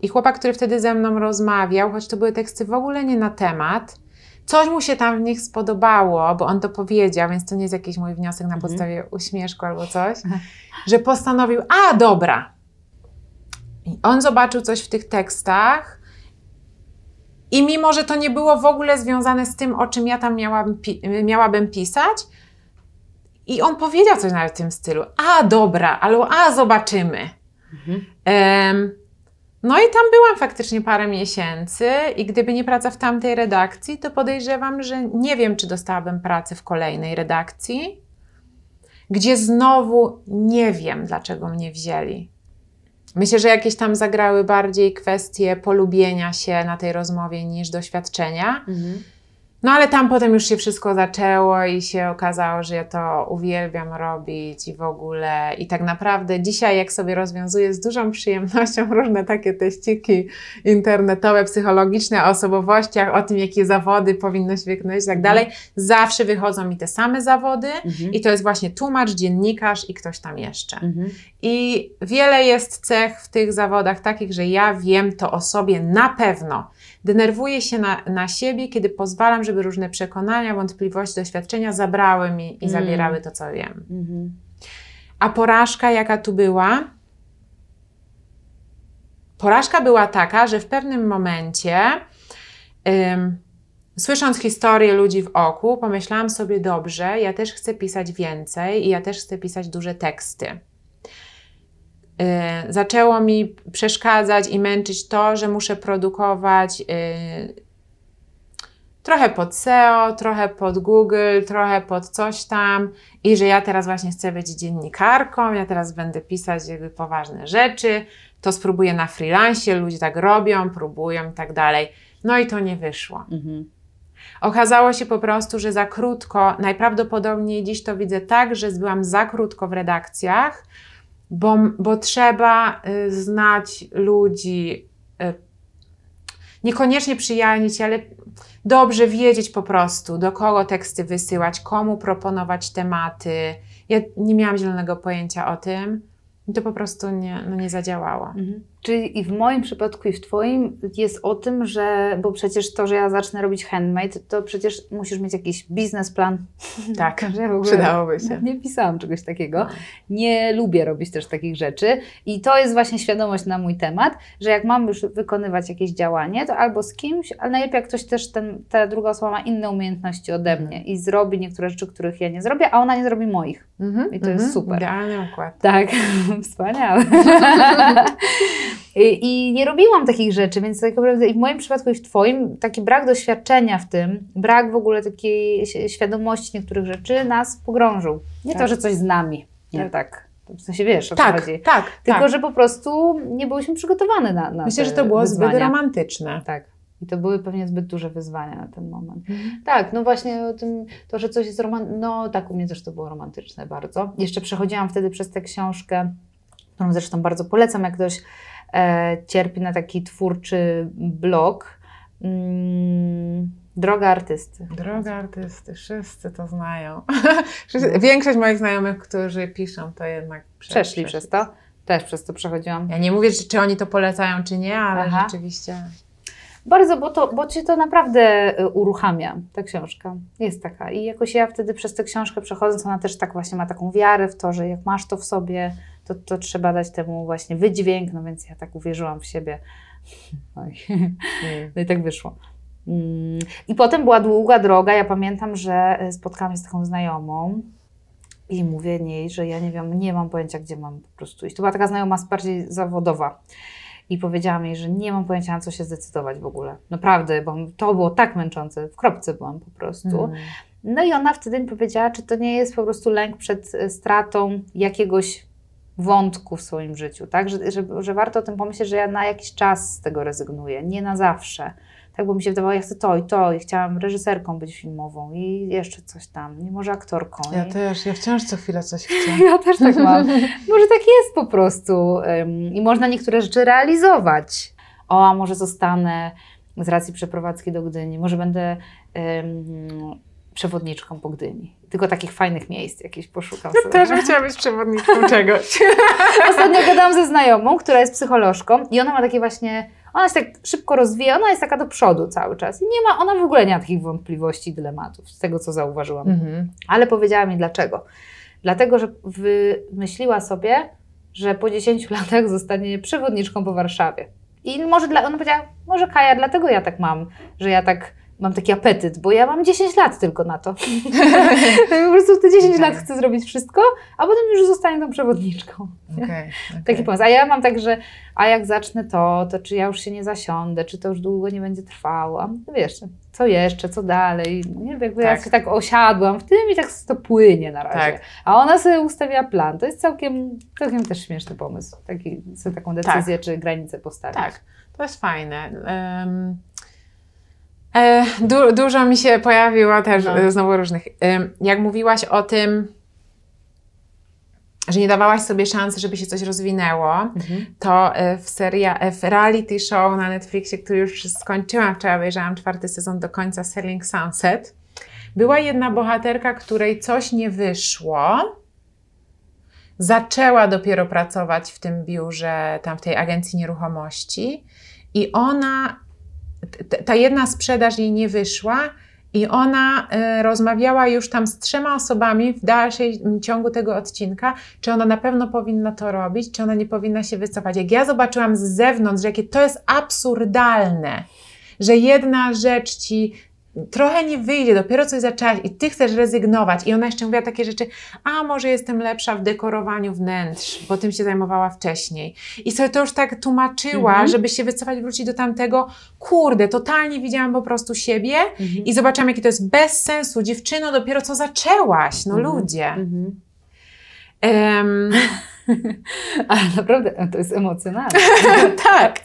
I chłopak, który wtedy ze mną rozmawiał, choć to były teksty w ogóle nie na temat, coś mu się tam w nich spodobało, bo on to powiedział, więc to nie jest jakiś mój wniosek na mhm. podstawie uśmieszku albo coś, że postanowił, a dobra. I on zobaczył coś w tych tekstach i mimo, że to nie było w ogóle związane z tym, o czym ja tam miałabym, miałabym pisać, i on powiedział coś nawet w tym stylu. A, dobra, albo a, zobaczymy. Mhm. Um, no i tam byłam faktycznie parę miesięcy i gdyby nie praca w tamtej redakcji, to podejrzewam, że nie wiem, czy dostałabym pracę w kolejnej redakcji, gdzie znowu nie wiem, dlaczego mnie wzięli. Myślę, że jakieś tam zagrały bardziej kwestie polubienia się na tej rozmowie niż doświadczenia. Mhm. No ale tam potem już się wszystko zaczęło i się okazało, że ja to uwielbiam robić i w ogóle. I tak naprawdę dzisiaj, jak sobie rozwiązuję z dużą przyjemnością [laughs] różne takie teściki internetowe, psychologiczne o osobowościach, o tym, jakie zawody powinno się wykonać i tak dalej, zawsze wychodzą mi te same zawody Mhm. i to jest właśnie tłumacz, dziennikarz i ktoś tam jeszcze. Mhm. I wiele jest cech w tych zawodach takich, że ja wiem to o sobie na pewno. Denerwuję się na, na siebie, kiedy pozwalam, żeby różne przekonania, wątpliwości, doświadczenia zabrały mi i Mm. zabierały to, co wiem. Mhm. A porażka, jaka tu była? Porażka była taka, że w pewnym momencie, ym, słysząc historię ludzi w oku, pomyślałam sobie, dobrze, ja też chcę pisać więcej i ja też chcę pisać duże teksty. Yy, zaczęło mi przeszkadzać i męczyć to, że muszę produkować yy, trochę pod SEO, trochę pod Google, trochę pod coś tam i że ja teraz właśnie chcę być dziennikarką, ja teraz będę pisać jakby poważne rzeczy, to spróbuję na freelancie, ludzie tak robią, próbują i tak dalej. No i to nie wyszło. Mhm. Okazało się po prostu, że za krótko, najprawdopodobniej dziś to widzę tak, że byłam za krótko w redakcjach, bo, bo trzeba y, znać ludzi, y, niekoniecznie przyjaźnić, ale dobrze wiedzieć po prostu, do kogo teksty wysyłać, komu proponować tematy. Ja nie miałam zielonego pojęcia o tym i to po prostu nie, no nie zadziałało. Mhm. Czyli i w moim przypadku, i w Twoim jest o tym, że, bo przecież to, że ja zacznę robić handmade, to przecież musisz mieć jakiś biznesplan. Tak, [laughs] Że w ogóle przydałoby się. Nie pisałam czegoś takiego. No. Nie lubię robić też takich rzeczy. I to jest właśnie świadomość na mój temat, że jak mam już wykonywać jakieś działanie, to albo z kimś, ale najlepiej jak ktoś też, ten, ta druga osoba ma inne umiejętności ode Mhm. mnie i zrobi niektóre rzeczy, których ja nie zrobię, a ona nie zrobi moich. Mhm, I to jest super. Idealny układ. Tak, [laughs] wspaniałe. [laughs] I, I nie robiłam takich rzeczy, więc tak naprawdę i w moim przypadku i w Twoim taki brak doświadczenia w tym, brak w ogóle takiej świadomości niektórych rzeczy nas pogrążył. Nie Tak. to, że coś z nami, nie tak. W sensie wiesz, o co Tak, chodzi. tak, Tylko, tak. że po prostu nie byliśmy przygotowane na, na Myślę, że to było wyzwania. zbyt romantyczne. Tak. I to były pewnie zbyt duże wyzwania na ten moment. Mhm. Tak, no właśnie o tym, to, że coś jest romantyczne, no tak, u mnie też to było romantyczne bardzo. Jeszcze przechodziłam wtedy przez tę książkę, którą zresztą bardzo polecam, jak ktoś cierpi na taki twórczy blok. Mm, Droga artysty. Droga artysty, wszyscy to znają. [laughs] Wszyscy- Większość moich znajomych, którzy piszą, to jednak prze- Przeszli przez to. Też przez to przechodziłam. Ja nie mówię, czy, czy oni to polecają, czy nie, ale Aha. rzeczywiście. Bardzo, bo, to, bo Cię to naprawdę y, uruchamia, ta książka. Jest taka. I jakoś ja wtedy przez tę książkę przechodząc, ona też tak właśnie ma taką wiarę w to, że jak masz to w sobie, to, to trzeba dać temu właśnie wydźwięk, no więc ja tak uwierzyłam w siebie. [laughs] Oj. [laughs] No i tak wyszło. Mm, I potem była długa droga. Ja pamiętam, że y, spotkałam się z taką znajomą i mówię jej, że ja nie wiem, nie mam pojęcia, gdzie mam po prostu iść. To była taka znajoma bardziej zawodowa. I powiedziałam jej, że nie mam pojęcia, na co się zdecydować w ogóle. Naprawdę, bo to było tak męczące. W kropce byłam po prostu. Mm. No i ona wtedy mi powiedziała, czy to nie jest po prostu lęk przed e, stratą jakiegoś wątku w swoim życiu, tak? Że, że, że warto o tym pomyśleć, że ja na jakiś czas z tego rezygnuję, nie na zawsze. Tak, bo mi się wydawało, ja chcę to i to, i chciałam reżyserką być filmową i jeszcze coś tam, nie może aktorką. Ja i... też, ja wciąż co chwilę coś [laughs] chcę. Ja też tak mam. [laughs] Może tak jest po prostu i można niektóre rzeczy realizować. O, a może zostanę z racji przeprowadzki do Gdyni, może będę ym, przewodniczką po Gdyni. Tylko takich fajnych miejsc jakieś poszukam sobie. Też bym chciała być przewodniczką [laughs] czegoś. Ostatnio gadałam ze znajomą, która jest psycholożką i ona ma takie właśnie, ona się tak szybko rozwija, ona jest taka do przodu cały czas i nie ma, ona w ogóle nie ma takich wątpliwości, dylematów, z tego co zauważyłam. Mhm. Ale powiedziała mi dlaczego. Dlatego, że wymyśliła sobie, że po 10 [laughs] latach zostanie przewodniczką po Warszawie. I może dla, ona powiedziała, może Kaja, dlatego ja tak mam, że ja tak mam taki apetyt, bo ja mam 10 lat tylko na to. [laughs] po prostu te 10 okay. lat chcę zrobić wszystko, a potem już zostaję tą przewodniczką. Okay, okay. Taki pomysł. A ja mam tak, że a jak zacznę to, to czy ja już się nie zasiądę, czy to już długo nie będzie trwało. A wiesz, co jeszcze, co dalej. Nie wiem, jakby tak. ja się tak osiadłam w tym i tak to płynie na razie. Tak. A ona sobie ustawia plan. To jest całkiem, całkiem też śmieszny pomysł. Taki, sobie taką decyzję, tak. czy granicę postawić. Tak, to jest fajne. Um, du, dużo mi się pojawiło też no. znowu różnych. jak mówiłaś o tym, że nie dawałaś sobie szansy, żeby się coś rozwinęło, mhm. to e, w, seria, e, w reality show na Netflixie, który już skończyłam, wczoraj obejrzałam czwarty sezon do końca, Selling Sunset, była jedna bohaterka, której coś nie wyszło, zaczęła dopiero pracować w tym biurze, tam w tej agencji nieruchomości i ona, ta jedna sprzedaż jej nie wyszła, i ona y, rozmawiała już tam z trzema osobami w dalszym ciągu tego odcinka, czy ona na pewno powinna to robić, czy ona nie powinna się wycofać. Jak ja zobaczyłam z zewnątrz, jakie to jest absurdalne, że jedna rzecz ci trochę nie wyjdzie, dopiero coś zaczęłaś i ty chcesz rezygnować. I ona jeszcze mówiła takie rzeczy, a może jestem lepsza w dekorowaniu wnętrz, bo tym się zajmowała wcześniej. I sobie to już tak tłumaczyła, mhm. żeby się wycofać, wrócić do tamtego. Kurde, totalnie widziałam po prostu siebie mhm. i zobaczyłam, jakie to jest bez sensu. Dziewczyno, dopiero co zaczęłaś, no mhm. ludzie. Um, [laughs] Ale naprawdę to jest emocjonalne. [laughs] tak.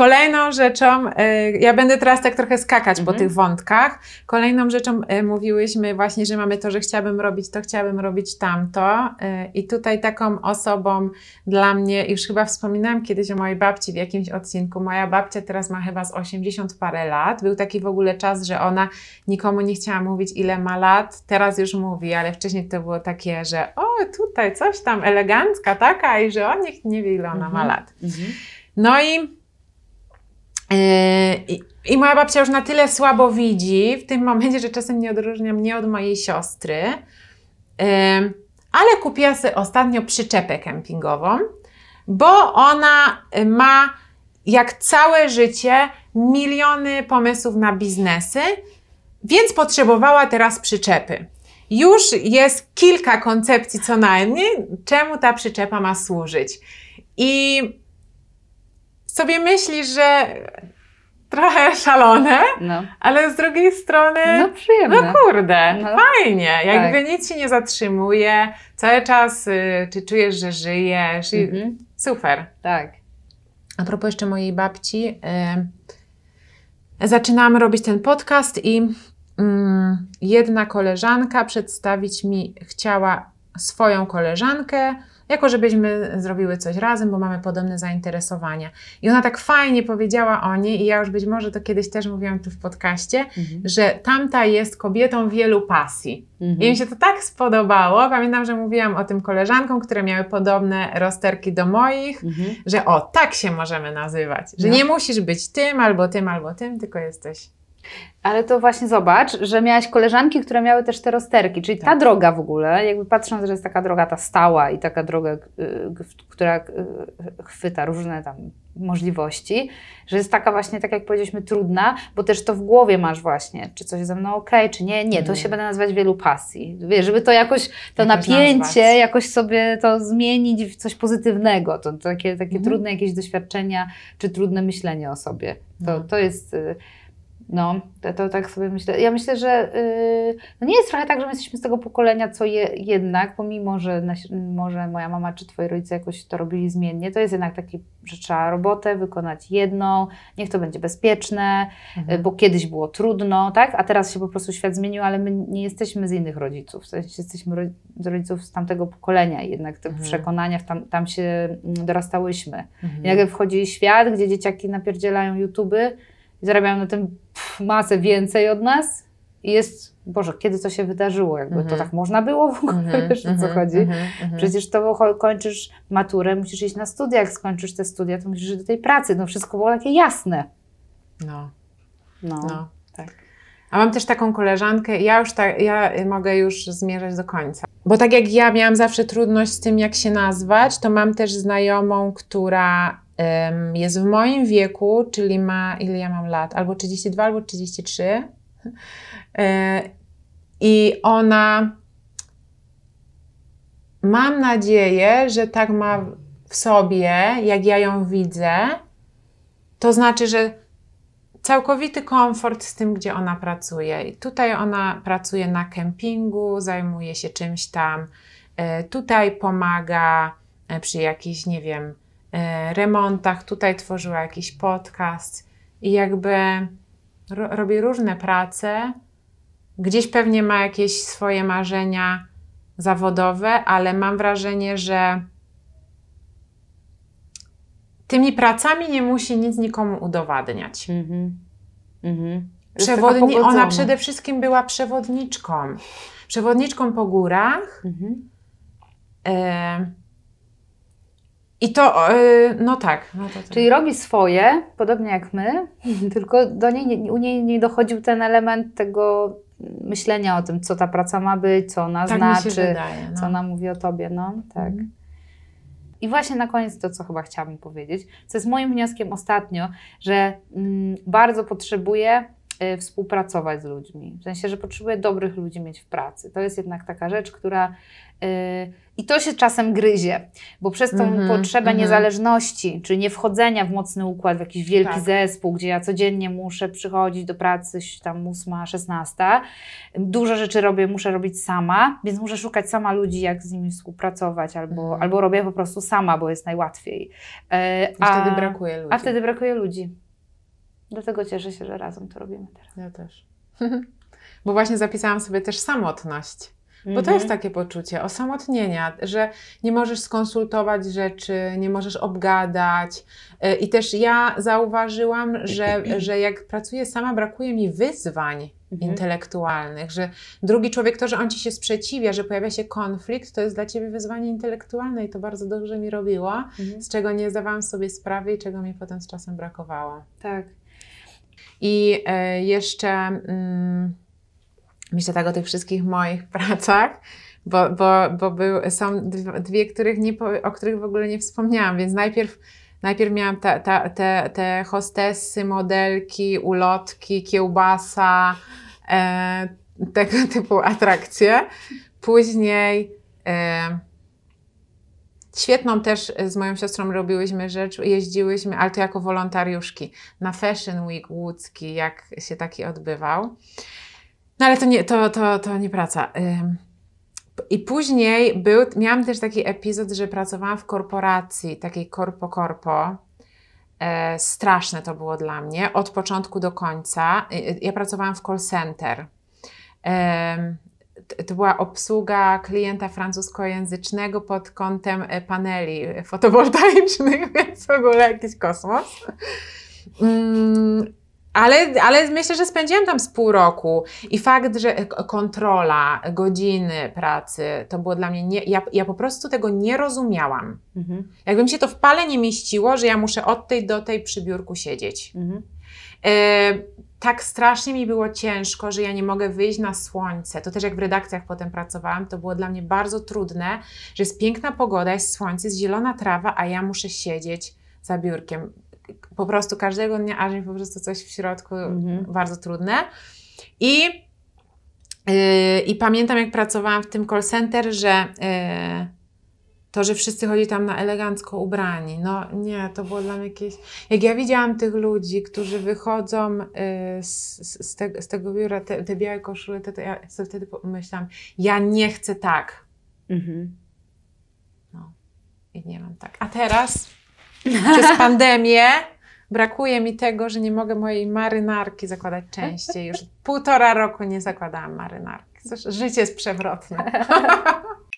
Kolejną rzeczą, y, ja będę teraz tak trochę skakać mhm. po tych wątkach. Kolejną rzeczą y, mówiłyśmy właśnie, że mamy to, że chciałabym robić to, chciałabym robić tamto. Y, I tutaj taką osobą dla mnie, już chyba wspominałam kiedyś o mojej babci w jakimś odcinku. Moja babcia teraz ma chyba z 80 parę lat. Był taki w ogóle czas, że ona nikomu nie chciała mówić, ile ma lat. Teraz już mówi, ale wcześniej to było takie, że o, tutaj coś tam elegancka taka i że on niech nie wie, ile ona mhm. ma lat. Mhm. No i Yy, I, moja babcia już na tyle słabo widzi w tym momencie, że czasem nie odróżnia mnie od mojej siostry. Yy, ale kupiła sobie ostatnio przyczepę kempingową, bo ona ma jak całe życie miliony pomysłów na biznesy, więc potrzebowała teraz przyczepy. Już jest kilka koncepcji co najmniej, czemu ta przyczepa ma służyć. I sobie myślisz, że trochę szalone, no. ale z drugiej strony, no, przyjemne. no kurde, no. fajnie, jakby tak. nic się nie zatrzymuje, cały czas y, czy czujesz, że żyjesz mhm. super. Tak. A propos jeszcze mojej babci, y, robić ten podcast i y, jedna koleżanka przedstawić mi chciała swoją koleżankę, jako żebyśmy zrobiły coś razem, bo mamy podobne zainteresowania. I ona tak fajnie powiedziała o niej, i ja już być może to kiedyś też mówiłam tu w podcaście, mhm. że tamta jest kobietą wielu pasji. Mhm. I mi się to tak spodobało. Pamiętam, że mówiłam o tym koleżankom, które miały podobne rozterki do moich, mhm. że o, tak się możemy nazywać. Że no. nie musisz być tym, albo tym, albo tym, tylko jesteś ale to właśnie zobacz, że miałaś koleżanki, które miały też te rozterki, czyli tak. ta droga w ogóle, jakby patrząc, że jest taka droga ta stała i taka droga, y, która y, chwyta różne tam możliwości, że jest taka właśnie, tak jak powiedzieliśmy, trudna, bo też to w głowie masz właśnie, czy coś ze mną ok, czy nie, nie, to się będę nazywać wielu pasji. Wiesz, żeby to jakoś, to jakoś napięcie, nazwać. jakoś sobie to zmienić w coś pozytywnego, to, to takie, takie mhm. trudne jakieś doświadczenia, czy trudne myślenie o sobie. To, no. to jest y, no, to, to, tak sobie myślę. Ja myślę, że yy, no nie jest trochę tak, że my jesteśmy z tego pokolenia, co je, jednak, pomimo, że może moja mama czy twoi rodzice jakoś to robili zmiennie, to jest jednak taki, że trzeba robotę wykonać jedną, niech to będzie bezpieczne, mhm. bo kiedyś było trudno, tak? A teraz się po prostu świat zmienił, ale my nie jesteśmy z innych rodziców, w sensie jesteśmy z rodziców z tamtego pokolenia, jednak te mhm. przekonania, tam, tam się mm, dorastałyśmy. Mhm. I nagle wchodzi świat, gdzie dzieciaki napierdzielają YouTuby, i zarabiają na tym pff, masę więcej od nas i jest, Boże, kiedy to się wydarzyło? Jakby mm -hmm. to mhm. tak można było w ogóle, mm -hmm, wiesz o co mhm, chodzi? Mm -hmm, Przecież to kończysz maturę, musisz iść na studia, jak skończysz te studia, to musisz iść do tej pracy, no wszystko było takie jasne. No. No, no. tak. A mam też taką koleżankę, ja już tak, ja mogę już zmierzać do końca. Bo tak jak ja miałam zawsze trudność z tym, jak się nazwać, to mam też znajomą, która jest w moim wieku, czyli ma, ile ja mam lat? Albo 32, albo 33. E, I ona, mam nadzieję, że tak ma w sobie, jak ja ją widzę. To znaczy, że całkowity komfort z tym, gdzie ona pracuje. Tutaj ona pracuje na kempingu, zajmuje się czymś tam. E, Tutaj pomaga e, przy jakichś, nie wiem, remontach. Tutaj tworzyła jakiś podcast i jakby ro robi różne prace. Gdzieś pewnie ma jakieś swoje marzenia zawodowe, ale mam wrażenie, że tymi pracami nie musi nic nikomu udowadniać. Mhm. Mhm. Jest taka Przewodni- ona przede wszystkim była przewodniczką. Przewodniczką po górach. Mhm. E, I to, e, no tak. No to, to. Czyli robi swoje, podobnie jak my, [laughs] tylko do niej, nie- u niej nie dochodził ten element tego myślenia o tym, co ta praca ma być, co ona tak znaczy, wydaje. No. co ona mówi o tobie, no tak. Mhm. I właśnie na koniec to, co chyba chciałabym powiedzieć, co jest moim wnioskiem ostatnio, że mm, bardzo potrzebuję współpracować z ludźmi. W sensie, że potrzebuję dobrych ludzi mieć w pracy. To jest jednak taka rzecz, która. y, I to się czasem gryzie, bo przez tą Mhm, potrzebę mhm. niezależności, czy nie wchodzenia w mocny układ, w jakiś wielki Tak. zespół, gdzie ja codziennie muszę przychodzić do pracy tam 8, 16, dużo rzeczy robię, muszę robić sama, więc muszę szukać sama ludzi, jak z nimi współpracować, albo, Mhm. albo robię po prostu sama, bo jest najłatwiej. E, wtedy brakuje ludzi. A wtedy brakuje ludzi. Dlatego cieszę się, że razem to robimy teraz. Ja też. [laughs] Bo właśnie zapisałam sobie też samotność. Bo to Mhm. jest takie poczucie osamotnienia, że nie możesz skonsultować rzeczy, nie możesz obgadać. E, I też ja zauważyłam, że, [clears throat] że jak pracuję sama, brakuje mi wyzwań Mhm. intelektualnych, że drugi człowiek, to, że on ci się sprzeciwia, że pojawia się konflikt, to jest dla ciebie wyzwanie intelektualne i to bardzo dobrze mi robiło, Mhm. z czego nie zdawałam sobie sprawy i czego mi potem z czasem brakowało. Tak. I e, jeszcze mm, myślę tak o tych wszystkich moich [laughs] pracach, bo, bo, bo był, są dwie, których nie, o których w ogóle nie wspomniałam, więc najpierw, najpierw miałam ta, ta, te, te hostessy, modelki, ulotki, kiełbasa, e, tego typu atrakcje. Później e, świetną też z moją siostrą robiłyśmy rzecz, jeździłyśmy, ale to jako wolontariuszki na Fashion Week łódzki, jak się taki odbywał. No ale to nie, to, to, to nie praca. I później był, miałam też taki epizod, że pracowałam w korporacji, takiej korpo-korpo. E, straszne to było dla mnie, od początku do końca. Y, Ja pracowałam w call center. To była obsługa klienta francuskojęzycznego pod kątem e, paneli fotowoltaicznych, [laughs] więc w ogóle jakiś kosmos. Mm, ale, ale myślę, że spędziłam tam z pół roku i fakt, że k- kontrola, godziny pracy, to było dla mnie, nie, ja, ja po prostu tego nie rozumiałam. Mhm. Jakby mi się to w pale nie mieściło, że ja muszę od tej do tej przy biurku siedzieć. Mhm. E, tak strasznie mi było ciężko, że ja nie mogę wyjść na słońce. To też jak w redakcjach potem pracowałam, to było dla mnie bardzo trudne, że jest piękna pogoda, jest słońce, jest zielona trawa, a ja muszę siedzieć za biurkiem. Po prostu każdego dnia, aż mi po prostu coś w środku Mhm. bardzo trudne. I, yy, I pamiętam, jak pracowałam w tym call center, że yy, to, że wszyscy chodzi tam na elegancko ubrani. No nie, to było dla mnie jakieś. Jak ja widziałam tych ludzi, którzy wychodzą yy, z, z, te, z tego biura, te, te białe koszule, to, to ja sobie wtedy pomyślałam, ja nie chcę tak. Mhm. I nie mam tak. A teraz, [laughs] przez pandemię, brakuje mi tego, że nie mogę mojej marynarki zakładać częściej. Już [laughs] półtora roku nie zakładałam marynarki. Życie jest przewrotne. [laughs]